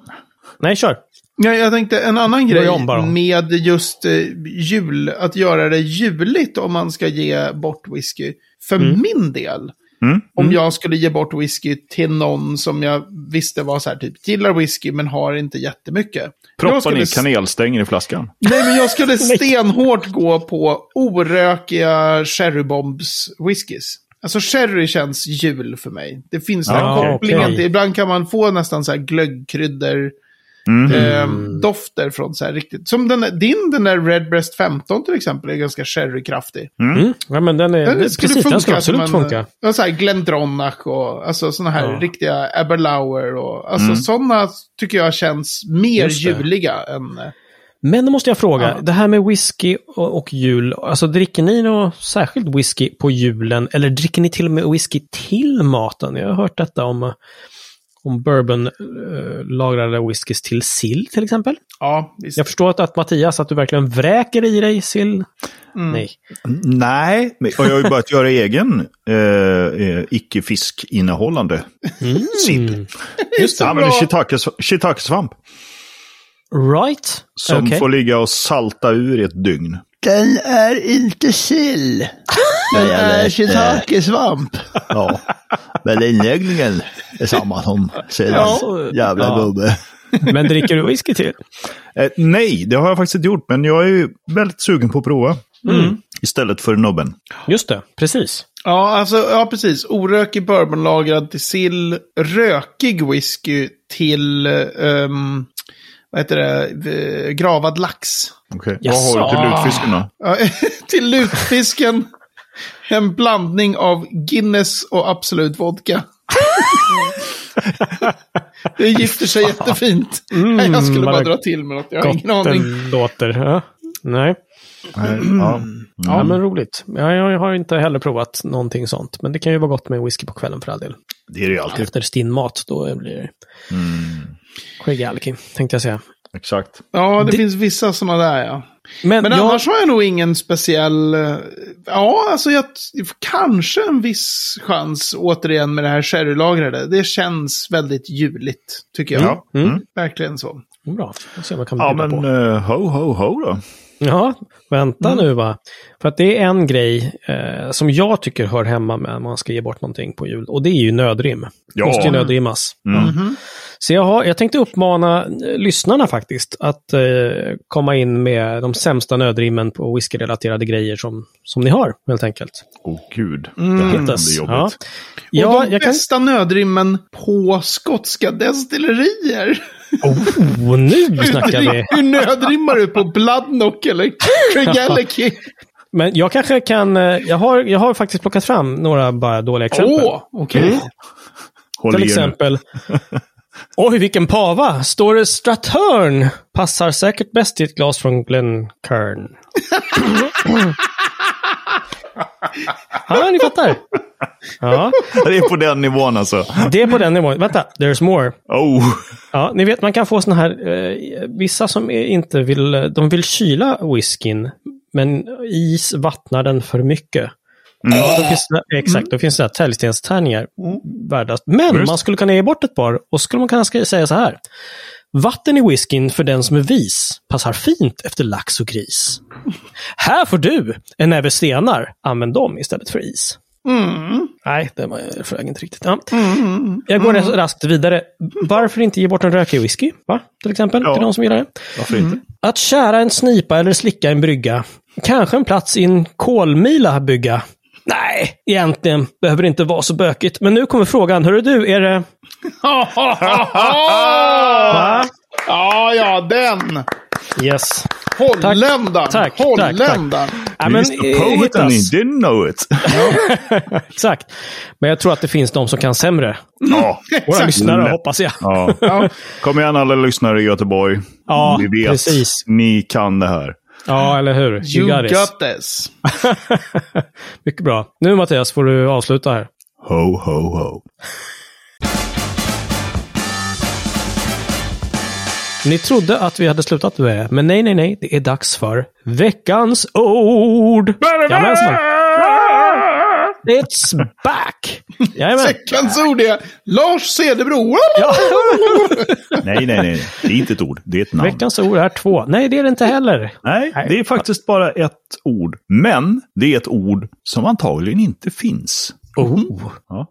Speaker 1: Nej, kör.
Speaker 2: Ja, jag tänkte en annan grej med just eh, jul, att göra det juligt om man ska ge bort whisky. För min del,
Speaker 3: Mm.
Speaker 2: om jag skulle ge bort whisky till någon som jag visste var så här, typ, gillar whisky men har inte jättemycket. Jag
Speaker 3: Proppa
Speaker 2: skulle
Speaker 3: ner
Speaker 2: s-
Speaker 3: kanelstänger i flaskan.
Speaker 2: Nej, men jag skulle stenhårt gå på orökiga cherrybombs whiskys. Alltså sherry känns jul för mig. Det finns den här
Speaker 1: Ja,
Speaker 2: kopplingen till, ibland kan man få nästan så här glöggkryddor.
Speaker 3: Mm.
Speaker 2: ehm, dofter från så här riktigt. Som den, din, den där Redbreast 15 till exempel, är ganska sherrykraftig.
Speaker 1: Mm. Ja, men den är,
Speaker 2: Den
Speaker 1: det,
Speaker 2: skulle
Speaker 1: precis, den
Speaker 2: som
Speaker 1: absolut
Speaker 2: en,
Speaker 1: funka.
Speaker 2: Ja, så här Glendronach och alltså sådana här
Speaker 1: Ja.
Speaker 2: riktiga Aberlour och alltså sådana tycker jag känns mer juliga än... eh,
Speaker 1: Men då måste jag fråga,
Speaker 2: Ja.
Speaker 1: det här med whisky och, och jul, alltså dricker ni något särskilt whisky på julen? Eller dricker ni till och med whisky till maten? Jag har hört detta om, om bourbon-lagrade whiskys till sill till exempel.
Speaker 2: Ja, visst.
Speaker 1: Jag förstår att, att Mattias, att du verkligen vräker i dig sill.
Speaker 2: Mm.
Speaker 1: Nej.
Speaker 3: Nej, och jag har ju börjat göra egen eh, eh, icke-fiskinnehållande sill.
Speaker 1: Mm. Just det.
Speaker 3: Ja, men
Speaker 2: bra.
Speaker 3: shiitake- shiitake-svamp.
Speaker 1: Right.
Speaker 3: Som
Speaker 1: Okej.
Speaker 3: får ligga och salta ur i ett dygn.
Speaker 2: Den är inte sill. Den är shiitake-svamp.
Speaker 3: Ja, men inläggningen är samma som sedan.
Speaker 1: Ja.
Speaker 3: Jävla
Speaker 1: Ja.
Speaker 3: gubbe.
Speaker 1: Men dricker du whisky till?
Speaker 3: Eh, nej, det har jag faktiskt inte gjort, men jag är ju väldigt sugen på att prova. Istället för nubben.
Speaker 1: Just det, precis.
Speaker 2: Ja, alltså, ja, precis. Orökig bourbonlagrad till sill. Rökig whisky till, um, vad heter det, Eh, gravad lax.
Speaker 3: Okay. Vad
Speaker 1: Jaså?
Speaker 3: har du till lutfisken då?
Speaker 2: Till lutfisken. En blandning av Guinness och Absolut Vodka. det gifter sig jättefint. Nej, jag skulle
Speaker 1: vad
Speaker 2: bara dra till med något. Jag har ingen aning.
Speaker 1: låter. Ja. Nej.
Speaker 3: Nej, ja.
Speaker 1: Ja, men roligt. Ja, jag har inte heller provat någonting sånt. Men det kan ju vara gott med whisky på kvällen för all del.
Speaker 3: Det är det ju alltid.
Speaker 1: Efter stinn mat, då blir det
Speaker 3: Mm,
Speaker 1: skäggalki, tänkte jag säga.
Speaker 3: exakt.
Speaker 2: Ja, det,
Speaker 1: Det-
Speaker 2: finns vissa sådana där, ja.
Speaker 1: Men,
Speaker 2: Men
Speaker 1: jag,
Speaker 2: annars har jag nog ingen speciell... eh, Ja, alltså jag... Kanske en viss chans återigen med det här sherrylagrade. Det känns väldigt juligt, tycker jag.
Speaker 3: Ja.
Speaker 1: Mm.
Speaker 3: Mm.
Speaker 2: Verkligen så.
Speaker 1: Bra, får se vad jag kan
Speaker 3: Ja, men
Speaker 1: på.
Speaker 3: eh, ho, ho, ho då.
Speaker 1: Ja, vänta nu va. För att det är en grej eh, som jag tycker hör hemma med när man ska ge bort någonting på jul. Och det är ju nödrim.
Speaker 3: Ja.
Speaker 1: Måste ju nödrimmas.
Speaker 3: Mm.
Speaker 2: Mhm.
Speaker 1: Så jag, har, jag tänkte uppmana eh, lyssnarna faktiskt att eh, komma in med de sämsta nödrimmen på whisky-relaterade grejer som, som ni har, helt enkelt.
Speaker 3: Åh gud,
Speaker 2: Mm.
Speaker 3: det här
Speaker 1: Hittas.
Speaker 3: bli
Speaker 1: Ja.
Speaker 3: jobbigt.
Speaker 2: Och
Speaker 1: Ja,
Speaker 2: de
Speaker 1: jag kan...
Speaker 2: bästa nödrimmen på skotska destillerier.
Speaker 1: Oh, nu snackar vi!
Speaker 2: Hur nödrimmar du på Bloodnock eller Craigellachie?
Speaker 1: Men jag kanske kan... eh, Jag har, jag har faktiskt plockat fram några bara dåliga exempel.
Speaker 2: Åh, okej.
Speaker 3: Håll
Speaker 1: Till
Speaker 3: i er nu.
Speaker 1: exempel Oj, vilken pava! Står det Strathern? Passar säkert bäst i ett glas från Glencairn. ja, ni fattar. Ja,
Speaker 3: Det är på den nivån alltså.
Speaker 1: det är på den nivån. Vänta, there's more.
Speaker 3: Oh.
Speaker 1: Ja, ni vet, man kan få såna här, eh, vissa som inte vill, de vill kyla whiskyn, men is vattnar den för mycket. Ja, då finns det, exakt, då finns det täljstenstärningar värda. Men
Speaker 3: Just.
Speaker 1: man skulle kunna ge bort ett par och skulle man kunna säga så här. Vatten i whiskyn för den som är vis passar fint efter lax och gris. Här får du en näve stenar. Använd dem istället för is.
Speaker 2: Mm.
Speaker 1: Nej, det var jag flög inte riktigt. Ja. Jag går raskt vidare. Varför inte ge bort en rökig whisky? Va? Till exempel,
Speaker 3: Ja.
Speaker 1: till de som gillar det.
Speaker 3: Varför inte?
Speaker 1: Att kära en snipa eller slicka en brygga. Kanske en plats i en kolmila bygga. Nej, egentligen behöver det inte vara så bökigt. Men nu kommer frågan. Hörru du, är det... Va?
Speaker 2: Ja, ja, den!
Speaker 1: Yes.
Speaker 2: Holländaren!
Speaker 1: Tack, tack,
Speaker 2: Holländaren!
Speaker 1: Nej, men,
Speaker 3: He's the
Speaker 1: eh,
Speaker 3: poet and he didn't know it.
Speaker 1: Exakt. Men jag tror att det finns de som kan sämre.
Speaker 3: Ja.
Speaker 1: Våra lyssnare
Speaker 3: Lätt.
Speaker 1: hoppas jag.
Speaker 3: ja.
Speaker 2: Ja.
Speaker 3: Kom igen alla lyssnare i Göteborg.
Speaker 1: Ja,
Speaker 3: Vi vet.
Speaker 1: precis.
Speaker 3: Ni kan det här.
Speaker 1: Ja, eller hur? You,
Speaker 2: You
Speaker 1: got,
Speaker 2: got this.
Speaker 1: Mycket bra. Nu Mattias får du avsluta här.
Speaker 3: Ho, ho, ho.
Speaker 1: Ni trodde att vi hade slutat med det, men nej, nej, nej. Det är dags för veckans ord! Jajamensan! It's back! Jajamän!
Speaker 2: Veckans ord är Lars Cederbro.
Speaker 1: Ja.
Speaker 3: Nej, nej, nej. Det är inte ett ord. Det är ett namn.
Speaker 1: Veckans ord är två. Nej, det är det inte heller.
Speaker 3: Nej, det är faktiskt bara ett ord. Men det är ett ord som antagligen inte finns.
Speaker 1: Oh.
Speaker 3: Ja.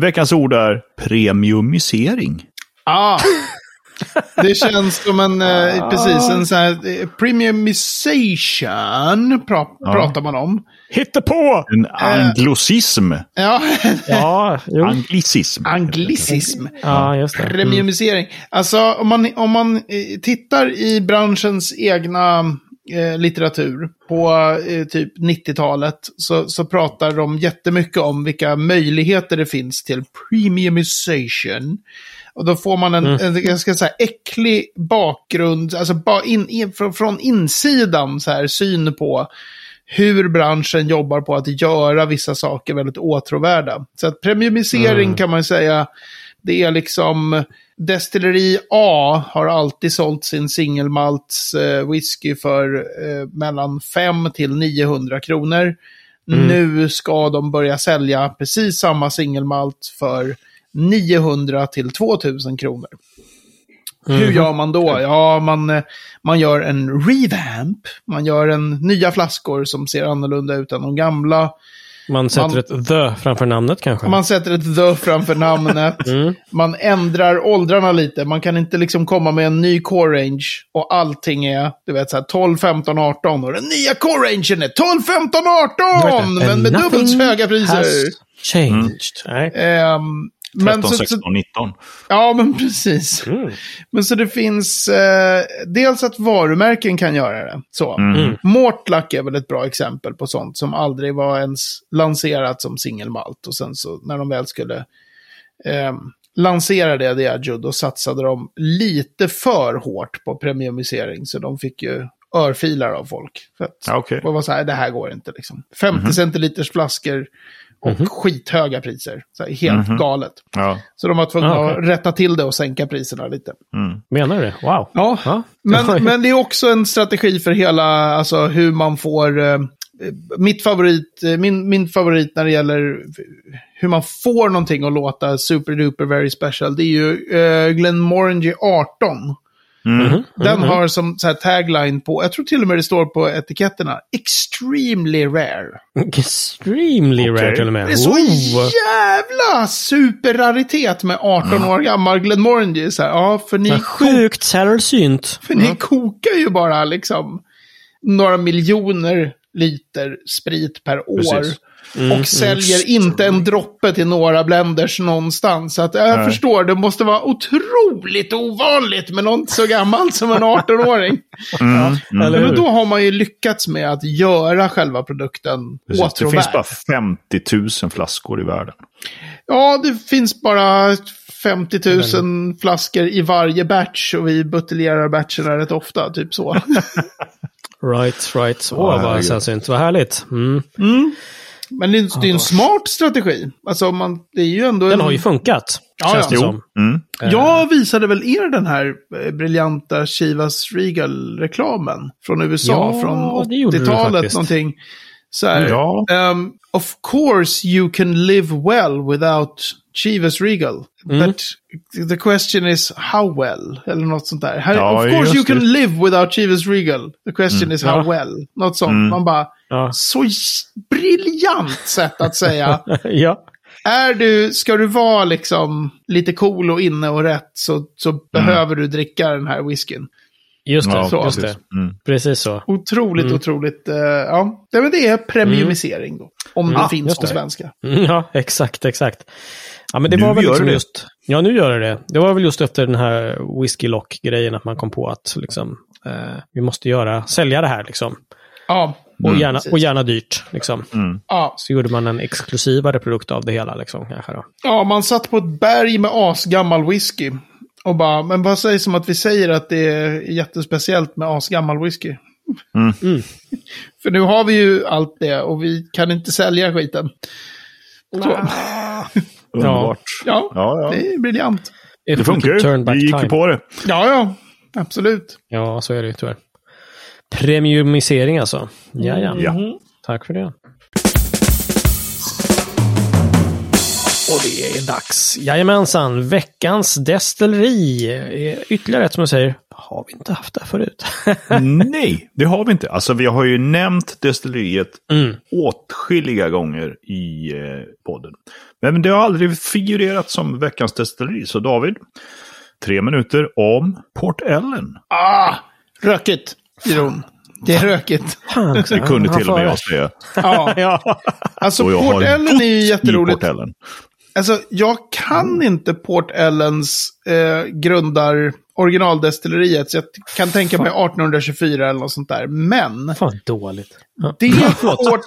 Speaker 3: Veckans ord är premiumisering.
Speaker 2: Ah. Det känns som en, eh, precis, en sån här eh, premiumization pra, pratar man om.
Speaker 1: Hitta på!
Speaker 3: En anglosism.
Speaker 2: Ja,
Speaker 1: Ja, jo.
Speaker 3: Anglicism.
Speaker 2: anglicism.
Speaker 1: Ja, just det. Mm.
Speaker 2: Premiumisering. Alltså om man, om man eh, tittar i branschens egna eh, litteratur på eh, typ 90-talet så, så pratar de jättemycket om vilka möjligheter det finns till premiumization. Och då får man en, en jag ska säga, äcklig bakgrund, alltså ba, in, in, från, från insidan så här, syn på hur branschen jobbar på att göra vissa saker väldigt åtråvärda. Så att premiumisering kan man säga, det är liksom Destilleri A har alltid sålt sin singelmalts eh, whisky för eh, mellan 5 till 900 kronor. Nu ska de börja sälja precis samma singelmalt för 900 till 2000 kronor. Hur gör man då? Ja, man, man gör en revamp. Man gör en nya flaskor som ser annorlunda ut än de gamla.
Speaker 1: Man sätter
Speaker 2: Man-
Speaker 1: ett the framför namnet kanske.
Speaker 2: Man sätter ett the framför namnet. Man ändrar åldrarna lite. Man kan inte liksom komma med en ny core range och allting är, du vet, så här 12, 15, 18. Och den nya core rangen är 12, 15, 18! Men med dubbelt så höga priser.
Speaker 1: Changed.
Speaker 2: Ehm, men
Speaker 3: 13,
Speaker 2: så,
Speaker 3: 16,
Speaker 2: så,
Speaker 3: 19.
Speaker 2: ja, men precis.
Speaker 1: Mm.
Speaker 2: Men så det finns eh, dels att varumärken kan göra det. Så.
Speaker 3: Mm.
Speaker 2: Mortlack är väl ett bra exempel på sånt som aldrig var ens lanserat som singelmalt. Och sen så när de väl skulle eh, lansera det, Diageo, då satsade de lite för hårt på premiumisering. Så de fick ju örfilar av folk. För att
Speaker 3: okej.
Speaker 2: det var så här, det här går inte liksom. 50 centiliters flaskor och skithöga priser. Så här, helt galet.
Speaker 3: Ja.
Speaker 2: Så de var tvungna
Speaker 1: Ah, okej.
Speaker 2: att rätta till det och sänka priserna lite.
Speaker 1: Menar du det? Wow.
Speaker 2: Ja,
Speaker 1: Ja.
Speaker 2: men, men det är också en strategi för hela, alltså hur man får... Eh, mitt favorit, eh, min, min favorit när det gäller hur man får någonting att låta super duper very special, det är ju eh, Glenmorangie 18.
Speaker 3: Mm.
Speaker 2: Den har som så här tagline på, jag tror till och med det står på etiketterna, extremely rare.
Speaker 1: Extremely rare
Speaker 3: Okej.
Speaker 1: till och med.
Speaker 2: Det är så
Speaker 1: Oh.
Speaker 2: jävla superraritet med 18 år gammal Glenmorangie. Så här, ja, för ni,
Speaker 1: Ja, Sjukt sällsynt.
Speaker 2: För ni kokar ju bara liksom några miljoner liter sprit per år.
Speaker 3: Precis.
Speaker 2: Och säljer inte en droppe till några blenders någonstans. Så att jag
Speaker 3: Nej.
Speaker 2: förstår, det måste vara otroligt ovanligt med någon så gammal som en 18-åring.
Speaker 3: Mm. Mm.
Speaker 1: Eller
Speaker 2: Men då har man ju lyckats med att göra själva produkten
Speaker 3: Precis. Det
Speaker 2: åtråvärd.
Speaker 3: finns bara 50 000 flaskor i världen.
Speaker 2: Ja, det finns bara 50 000 flaskor i varje batch och vi buteljerar batcherna rätt ofta, typ så.
Speaker 1: Right, right. Åh,
Speaker 3: Ja,
Speaker 1: vad sällsynt. Vad härligt. Mm.
Speaker 2: Men det är, det är en smart strategi. Alltså, man, det är ju ändå
Speaker 1: Den
Speaker 2: en...
Speaker 1: har ju funkat.
Speaker 2: Ja,
Speaker 1: känns
Speaker 2: ja.
Speaker 1: det som.
Speaker 3: Mm.
Speaker 2: Jag visade väl er den här eh, briljanta Chivas Regal-reklamen från USA
Speaker 1: Ja,
Speaker 2: från
Speaker 1: det gjorde du
Speaker 2: 80-talet
Speaker 1: faktiskt.
Speaker 2: någonting. Så här,
Speaker 3: Ja.
Speaker 2: um, of course you can live well without Chivas Regal.
Speaker 1: Mm.
Speaker 2: But the question is how well? Eller något sånt där. Här,
Speaker 3: Ja,
Speaker 2: of course
Speaker 3: just
Speaker 2: you can
Speaker 3: det.
Speaker 2: live without Chivas Regal. The question is how
Speaker 1: Ja.
Speaker 2: well? Något sånt.
Speaker 3: Mm.
Speaker 2: Man bara,
Speaker 1: Ja.
Speaker 2: så briljant sätt att säga.
Speaker 1: ja.
Speaker 2: Är du, ska du vara liksom lite cool och inne och rätt så, så behöver du dricka den här whiskyn.
Speaker 1: Just det.
Speaker 2: Så.
Speaker 1: just
Speaker 3: precis.
Speaker 1: det.
Speaker 3: Mm.
Speaker 1: Precis så.
Speaker 2: Otroligt,
Speaker 1: Mm.
Speaker 2: otroligt. eh, ja, det, men det är premiumisering då. Om det
Speaker 1: Ja,
Speaker 2: finns
Speaker 1: just
Speaker 2: på svenska.
Speaker 1: Mm, Ja, exakt, exakt. Ja, men det
Speaker 3: Nu
Speaker 1: var väl
Speaker 3: gör
Speaker 1: liksom
Speaker 3: det.
Speaker 1: just... Ja, nu gör det det. Det var väl just efter den här whisky lock-grejen att man kom på att liksom, eh, vi måste göra, sälja det här liksom.
Speaker 2: Ja,
Speaker 1: Och, gärna,
Speaker 2: precis.
Speaker 1: och gärna dyrt. Liksom.
Speaker 3: Mm.
Speaker 2: ja.
Speaker 1: Så gjorde man en exklusivare produkt av det hela. Liksom, kanske då.
Speaker 2: ja, man satt på ett berg med asgammal whisky. Och bara, men vad sägs om att vi säger att det är jättespeciellt med asgammal whisky?
Speaker 3: Mm.
Speaker 1: Mm.
Speaker 2: För nu har vi ju allt det och vi kan inte sälja skiten. Så,
Speaker 3: Underbart.
Speaker 2: ja,
Speaker 3: Ja, ja.
Speaker 2: det är briljant.
Speaker 1: If
Speaker 3: Det funkar ju. Vi gick ju på det.
Speaker 2: Ja, ja, absolut.
Speaker 1: Ja, så är det ju tyvärr. Premiumisering alltså. Ja, ja.
Speaker 3: Ja.
Speaker 1: Tack för det. Och det är dags. Jajamensan, veckans destilleri. Eh, Ytterligare ett som jag säger, har vi inte haft det förut?
Speaker 3: Nej, det har vi inte. Alltså vi har ju nämnt destilleriet
Speaker 1: mm.
Speaker 3: åtskilliga gånger i eh, podden. Men det har aldrig figurerat som veckans destilleri. Så David, tre minuter om Port Ellen.
Speaker 2: Ah, rökigt, Jeroen. Det är rökigt.
Speaker 3: Det kunde till och med jag säga.
Speaker 2: Ja,
Speaker 1: Ja.
Speaker 2: alltså Port Ellen är ju
Speaker 3: i
Speaker 2: jätteroligt.
Speaker 3: Port Ellen.
Speaker 2: Alltså, jag kan inte Port Ellens eh, grundar originaldestilleriet, så jag kan tänka mig 1824 eller något sånt där. Men
Speaker 1: Fan dåligt.
Speaker 2: Det
Speaker 1: Förlåt,
Speaker 2: Port,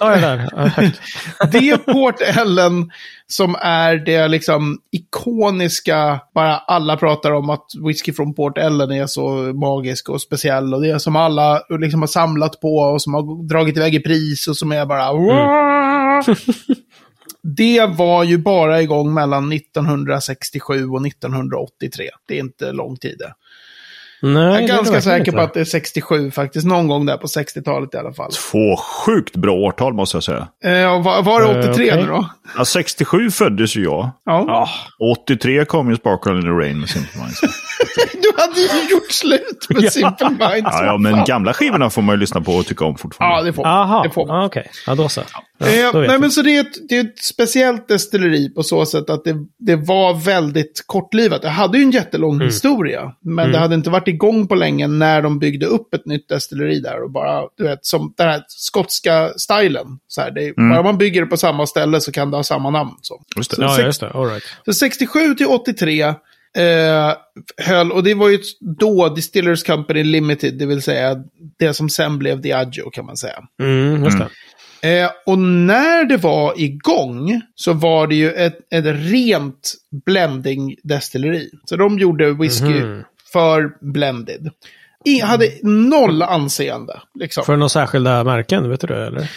Speaker 1: det
Speaker 2: är Port Ellen som är det liksom ikoniska, bara alla pratar om att whisky från Port Ellen är så magisk och speciell. Och det är som alla liksom har samlat på och som har dragit iväg i pris och som är bara... Det var ju bara igång mellan 1967 och 1983. Det är inte lång tid det.
Speaker 1: Nej,
Speaker 2: Jag är ganska säker på att det är 67 faktiskt. Någon gång där på 60-talet i alla fall.
Speaker 3: Två sjukt bra årtal måste jag säga.
Speaker 2: Eh, var, var det
Speaker 1: Eh,
Speaker 2: 83
Speaker 1: okej.
Speaker 2: nu då?
Speaker 3: Ja, 67 föddes ju jag.
Speaker 2: Ja.
Speaker 3: 83 kom ju Sparkle in the Rain med Simple Minds.
Speaker 2: Du hade ju gjort slut med
Speaker 1: Ja.
Speaker 2: Simple Minds.
Speaker 3: Ja, ja, men gamla skivorna får man ju lyssna på och tycka om
Speaker 2: Ja,
Speaker 3: fortfarande.
Speaker 2: det får,
Speaker 1: Aha,
Speaker 2: det får man.
Speaker 1: ah, okej. Ja, då så. Ja,
Speaker 2: Eh,
Speaker 1: då
Speaker 2: nej,
Speaker 1: jag.
Speaker 2: men så det är, ett, det är ett speciellt destilleri på så sätt att det, det var väldigt kortlivat. Det hade ju en jättelång
Speaker 1: Mm.
Speaker 2: historia, men det hade inte varit igång på länge när de byggde upp ett nytt destilleri där. Och bara, du vet, som den här skotska stilen. Så här, det är,
Speaker 3: Mm.
Speaker 2: Bara man bygger det på samma ställe så kan det ha samma namn. Så.
Speaker 3: Just det.
Speaker 1: Ja,
Speaker 2: sex-
Speaker 1: just det. All right.
Speaker 2: Så 67 till 83 eh, höll, och det var ju då Distillers Company Limited, det vill säga det som sen blev Diageo kan man säga.
Speaker 1: Mm, just det.
Speaker 2: Eh, och när det var igång så var det ju ett, ett rent blending-destilleri. Så de gjorde whisky
Speaker 1: Mhm.
Speaker 2: för blended. I, hade noll anseende. Liksom.
Speaker 1: För några särskilda märken, vet du? Eller?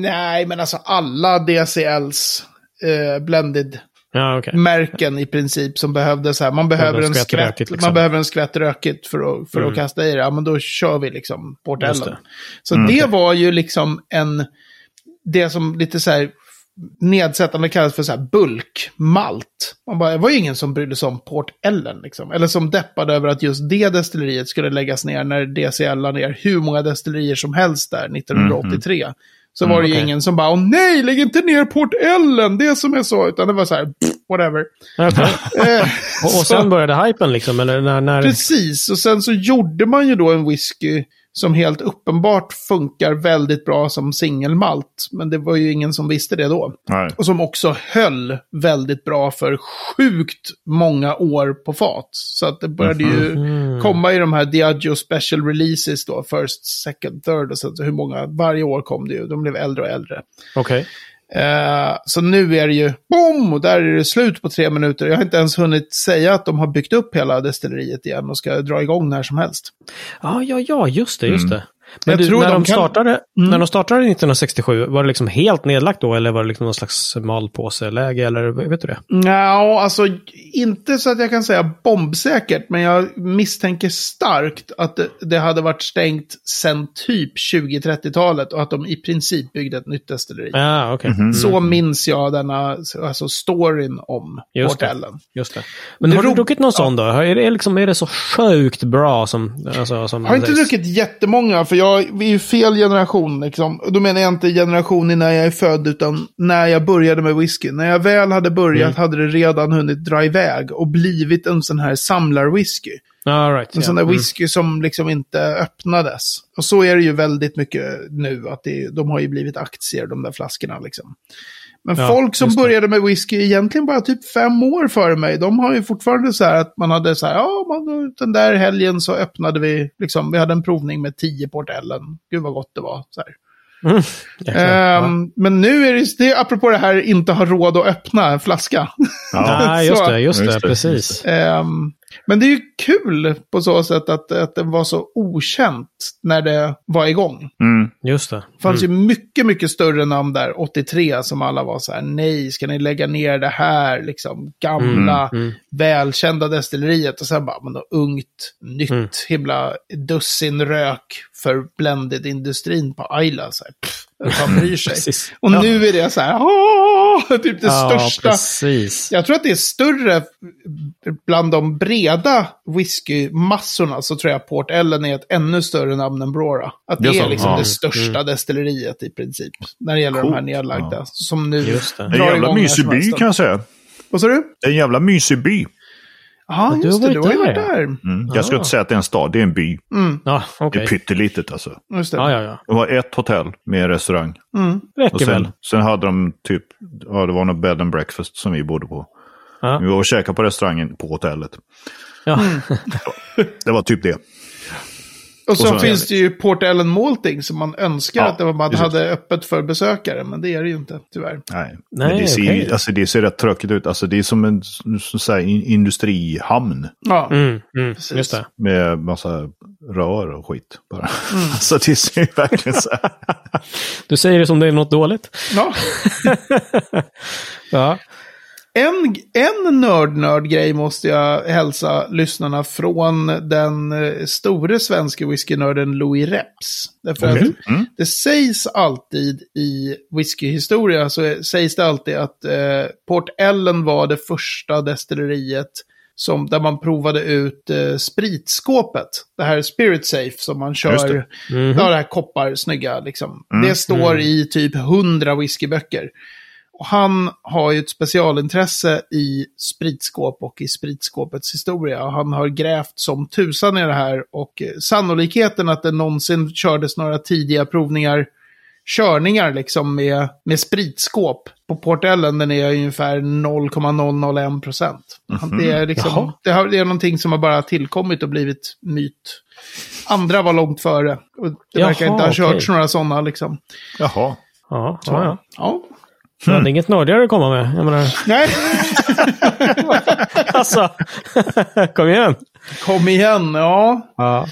Speaker 2: Nej, men alltså alla DCLs eh, blended
Speaker 1: Ja, okej.
Speaker 2: märken i princip som behövde så här. Man behöver en
Speaker 1: skvätt rökigt, liksom.
Speaker 2: man behöver en skvätt rökigt för att, för
Speaker 1: Mm.
Speaker 2: att kasta i det. Ja, men då kör vi liksom Port
Speaker 1: Just
Speaker 2: Ellen.
Speaker 1: det.
Speaker 2: Så
Speaker 3: Mm,
Speaker 2: det
Speaker 3: okej.
Speaker 2: var ju liksom en, det som lite så här nedsättande kallas för så här bulkmalt. Man bara, det var ju ingen som brydde sig om Port Ellen liksom. Eller som deppade över att just det destilleriet skulle läggas ner när DCL la ner hur många destillerier som helst där 1983. Så var det
Speaker 1: okej.
Speaker 2: ingen som bara, åh nej, lägg inte ner Port Ellen, det som är så. Utan det var så här, whatever. Eh,
Speaker 1: Och, och sen började hypen liksom, eller när... när...
Speaker 2: Precis, och sen så gjorde man ju då en whisky som helt uppenbart funkar väldigt bra som singelmalt. Men det var ju ingen som visste det då.
Speaker 3: Nej.
Speaker 2: Och som också höll väldigt bra för sjukt många år på fat. Så att det började ju
Speaker 1: Mhm.
Speaker 2: komma i de här Diageo Special Releases då, First, Second, Third och så. hur många, varje år kom det ju. De blev äldre och äldre.
Speaker 1: Okej.
Speaker 2: Eh, så nu är det ju, boom, och där är det slut på tre minuter. Jag har inte ens hunnit säga att de har byggt upp hela destilleriet igen och ska dra igång när som helst.
Speaker 1: Ja, ja, ja, just det, just det. Men
Speaker 2: Jag
Speaker 1: du,
Speaker 2: tror
Speaker 1: när,
Speaker 2: de
Speaker 1: de
Speaker 2: kan-
Speaker 1: startade,
Speaker 2: Mm.
Speaker 1: när de startade 1967, var det liksom helt nedlagt då eller var det liksom någon slags malpåseläge eller vet du det?
Speaker 2: Ja, alltså inte så att jag kan säga bombsäkert, men jag misstänker starkt att det, det hade varit stängt sedan typ 20-30-talet och att de i princip byggde ett nytt destilleri.
Speaker 1: Ja, okej.
Speaker 3: Mhm.
Speaker 1: Mm,
Speaker 2: Så minns jag denna, alltså storyn om
Speaker 1: Just det.
Speaker 2: Portellen.
Speaker 1: just det. Men
Speaker 2: Det
Speaker 1: har du druckit någon sån då? Är det, liksom, är det så sjukt bra som... Alltså, som
Speaker 2: Jag har inte druckit jättemånga, för jag, vi är ju fel generation. Liksom. Och Då menar jag inte generation när jag är född, utan när jag började med whisky. När jag väl hade börjat hade det redan hunnit dra iväg och blivit en sån här samlarwhisky.
Speaker 1: All right,
Speaker 2: En
Speaker 1: ja.
Speaker 2: sån där
Speaker 1: Mm.
Speaker 2: whisky som liksom inte öppnades. Och så är det ju väldigt mycket nu, att det, de har ju blivit aktier, de där flaskorna liksom. Men
Speaker 1: Ja,
Speaker 2: folk som började med whisky egentligen bara typ fem år före mig, de har ju fortfarande så här att man hade så här, ja, man, den där helgen så öppnade vi, liksom, vi hade en provning med tio Portellen. Gud vad gott det var. Så här.
Speaker 1: Mm.
Speaker 2: Ehm, Men nu är det, det är apropå det här inte ha råd att öppna en flaska.
Speaker 1: Ja, just
Speaker 2: så.
Speaker 1: det, just det,
Speaker 3: Just det,
Speaker 1: precis.
Speaker 3: just
Speaker 2: Ehm, men det är ju kul på så sätt att, att det var så okänt när det var igång.
Speaker 3: Mm.
Speaker 1: Just det.
Speaker 2: Det fanns ju mycket, mycket större namn där, 83, som alla var så här, nej, ska ni lägga ner det här, liksom, gamla,
Speaker 1: Mm, mm.
Speaker 2: välkända destilleriet. Och sen bara, men då ungt, nytt,
Speaker 1: Mm.
Speaker 2: himla dussin rök för blended-industrin på Ayla. Så här, pff, vem bryr sig? Och nu är det så här, åh, typ det
Speaker 1: Ja,
Speaker 2: största.
Speaker 1: precis.
Speaker 2: Jag tror att det är större bland de breda whiskymassorna så tror jag Port Ellen är ett ännu större namn än Brora. Att det
Speaker 3: Det är så?
Speaker 2: liksom
Speaker 3: Ja.
Speaker 2: det största destilleriet i princip. När det gäller de här nedlagda. Som nu
Speaker 1: Just det.
Speaker 3: En
Speaker 2: drar
Speaker 3: jävla
Speaker 2: igång
Speaker 3: mysig by kan jag säga.
Speaker 2: Vad sa du?
Speaker 3: En jävla mysig by.
Speaker 2: Ja, just det. Du har ju
Speaker 1: där,
Speaker 2: varit där.
Speaker 3: Mm. Jag ska inte säga att det är en stad, det är en by.
Speaker 1: Ja,
Speaker 3: Det
Speaker 1: okej.
Speaker 3: är pyttelitet alltså.
Speaker 2: Just det.
Speaker 1: Ja, ja, ja.
Speaker 3: Det var ett hotell med restaurang.
Speaker 2: Mm.
Speaker 3: Och
Speaker 1: Räcker väl.
Speaker 3: sen, sen hade de typ, ja det var något bed and breakfast som vi bodde på.
Speaker 1: Ja.
Speaker 3: Vi var och käkade på restaurangen på hotellet.
Speaker 1: Ja.
Speaker 3: Det var typ det.
Speaker 2: Och så
Speaker 3: så-
Speaker 2: finns det ju Port Ellen Malting som man önskar
Speaker 3: Ja,
Speaker 2: att det var, man hade öppet för besökare. Men det är det ju inte, tyvärr.
Speaker 3: Nej,
Speaker 1: Nej,
Speaker 3: men det ser,
Speaker 1: okej.
Speaker 3: alltså, det ser rätt tråkigt ut. Alltså, det är som en så att säga, in- industrihamn
Speaker 2: Ja,
Speaker 1: Mm, mm, just det.
Speaker 3: med massa rör och skit. Bara. så det ser ju verkligen så här.
Speaker 1: Du säger det som det är något dåligt.
Speaker 2: ja.
Speaker 1: Ja.
Speaker 2: En, en nörd-nörd-grej måste jag hälsa lyssnarna från den eh, store svenska whiskynörden Louis Reps. Därför
Speaker 3: Okej.
Speaker 2: att
Speaker 3: Mm.
Speaker 2: det sägs alltid i whiskyhistoria så sägs det alltid att eh, Port Ellen var det första destilleriet som, där man provade ut eh, spritskåpet. Det här Spirit Safe som man kör.
Speaker 3: det.
Speaker 1: Mhm.
Speaker 2: Ja, det här koppar snygga liksom.
Speaker 3: Mm.
Speaker 2: Det står i typ hundra whiskyböcker. Och han har ju ett specialintresse i spritskåp och i spritskåpets historia. Och Han har grävt som tusan i det här och eh, sannolikheten att det någonsin kördes några tidiga provningar, körningar liksom med, med spritskåp på Port Ellen, den är ungefär 0,001 procent. Det, är liksom, det, har, det är någonting som har bara tillkommit och blivit myt. Andra var långt före. Och det
Speaker 1: Jaha,
Speaker 2: verkar inte ha körts
Speaker 1: okej.
Speaker 2: några sådana liksom.
Speaker 3: Jaha.
Speaker 1: Ja, ja, ja.
Speaker 2: Ja.
Speaker 1: Du hade inget nördigare att komma med. Jag menar,
Speaker 2: Nej,
Speaker 1: alltså, kom igen.
Speaker 2: kom igen, ja.
Speaker 1: Ja,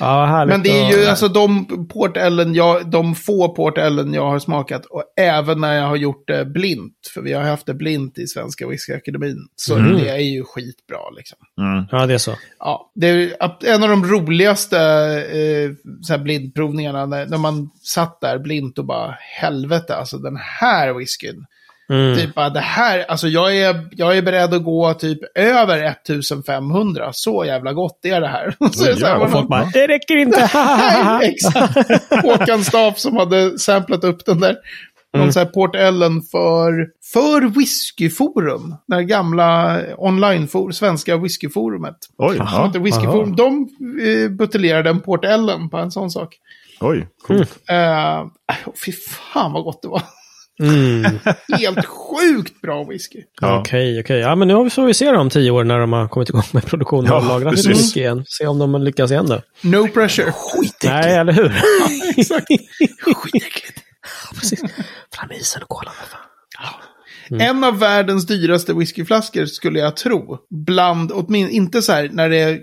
Speaker 1: ja.
Speaker 2: Men det är ju
Speaker 1: att-
Speaker 2: alltså de Port Ellen, jag, de få Port Ellen jag har smakat. Och även när jag har gjort det blint. För vi har haft det blint i Svenska Whiskyakademin. Så
Speaker 1: Mm.
Speaker 2: det är ju skitbra liksom.
Speaker 3: Mm.
Speaker 1: Ja, det är så.
Speaker 2: Ja, det är en av de roligaste eh, så här blindprovningarna. När, när man satt där blint och bara helvete, alltså den här whiskyn.
Speaker 1: Mm.
Speaker 2: Typ bara det här, alltså jag är, jag är beredd att gå typ över 1500. Så jävla gott är det här. Så är det så här,
Speaker 1: Och folk bara, det räcker inte.
Speaker 2: Nej, exakt. Håkan Staff som hade samplat upp den där. någon mm. så här Port Ellen för, för whiskyforum. Det här gamla online svenska whiskyforumet.
Speaker 3: Oj,
Speaker 2: ja. Inte whiskyforum. De uh, buteljerade en Port Ellen på en sån sak.
Speaker 3: Oj, coolt.
Speaker 2: Mm. Uh, fy fan vad gott det var. Mm. Helt sjukt bra whisky. Okej,
Speaker 1: ja. okej. Okay, okay. Ja, men nu får vi se om tio år när de har kommit igång med produktion och ja, lagrat lite whisky igen. Se om de lyckas igen då.
Speaker 2: No pressure.
Speaker 1: Skitäckligt. Nej, eller hur?
Speaker 2: ja, exakt. Skitäckligt.
Speaker 1: precis. Fram isen och kolan.
Speaker 2: Mm. En av världens dyraste whiskyflaskor skulle jag tro. Bland, åtminstone inte så här när det är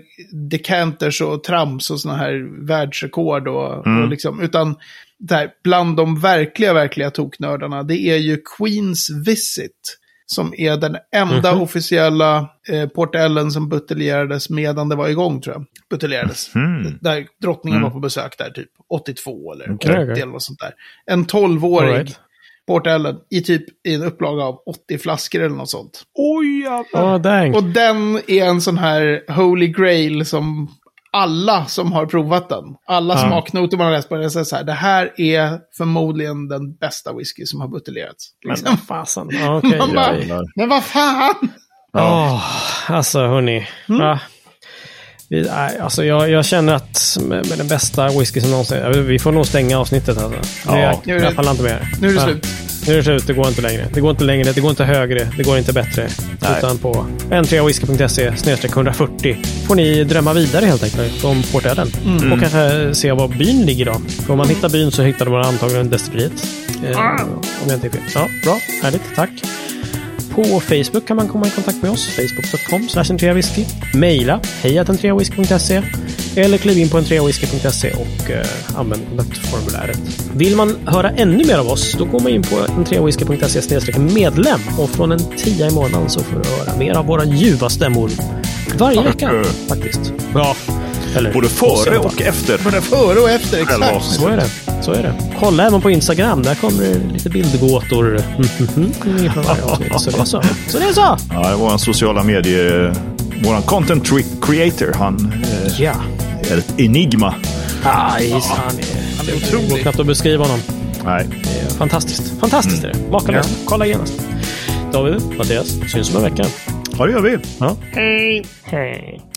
Speaker 2: decanters och trams och sådana här världsrekord och, mm. och liksom, utan där, bland de verkliga, verkliga toknördarna, det är ju Queens Visit. Som är den enda mm -hmm. officiella eh, Port Ellen som buteljerades medan det var igång tror jag. Buteljerades. Mm. Där drottningen mm. var på besök där typ 82 eller okay, 80 eller något sånt där. En 12-årig right. Port Ellen i typ i en upplaga av 80 flaskor eller något sånt.
Speaker 1: Oj jävlar!
Speaker 2: Oh, och den är en sån här Holy Grail som alla som har provat den, alla som har knoter man har läst på den, säger så här, det här är förmodligen den bästa whisky som har buteljerats.
Speaker 1: Liksom. Men fasen. Okay,
Speaker 2: man bara, men vad fan!
Speaker 1: Ja. Oh, alltså hörni. Mm. Ja. Vi, alltså jag, jag, känner att med, med, den bästa whisky som någonsin... Vi får nog stänga avsnittet. Alltså. Ja. Jag, jag pallar inte mer.
Speaker 2: Nu är det slut.
Speaker 1: Nu är det slut. Det går inte längre. Det går inte längre. Det går inte högre. Det går inte bättre. Nej. Utan på n3whisky.se 140 får ni drömma vidare helt enkelt om Portellen. Mm. Och kanske se var byn ligger då. För om man hittar byn så hittar man antagligen destilleriet. Eh, ah. om jag inte är fel. Ja, bra. Härligt. Tack. På Facebook kan man komma i kontakt med oss. Facebook.com whisky. Maila hejatentreawhisky.se eller kliv in på entreawhisky.se och eh, använd kontaktformuläret. Vill man höra ännu mer av oss, då går man in på entreawhisky.se medlem och från en tia i månaden så får du höra mer av våra ljuva stämmor varje vecka faktiskt.
Speaker 3: Ja, eller, Både före och efter.
Speaker 2: Både före och efter, exakt.
Speaker 1: Så är det. Så är det. Kolla även på Instagram. Där kommer det lite bildgåtor. så det är så. Så det är så.
Speaker 3: Ja, vår sociala medier, vår content creator, han eh, ja. är ett enigma.
Speaker 1: Ah, ja. han, är, han är otrolig. Det går knappt att beskriva honom.
Speaker 3: Nej.
Speaker 1: Det fantastiskt. Fantastiskt är det. Makalöst. Ja. Kolla genast. David, Mattias, syns om en vecka.
Speaker 3: Ja, det gör vi.
Speaker 1: Ja.
Speaker 2: Hej.
Speaker 1: Hej.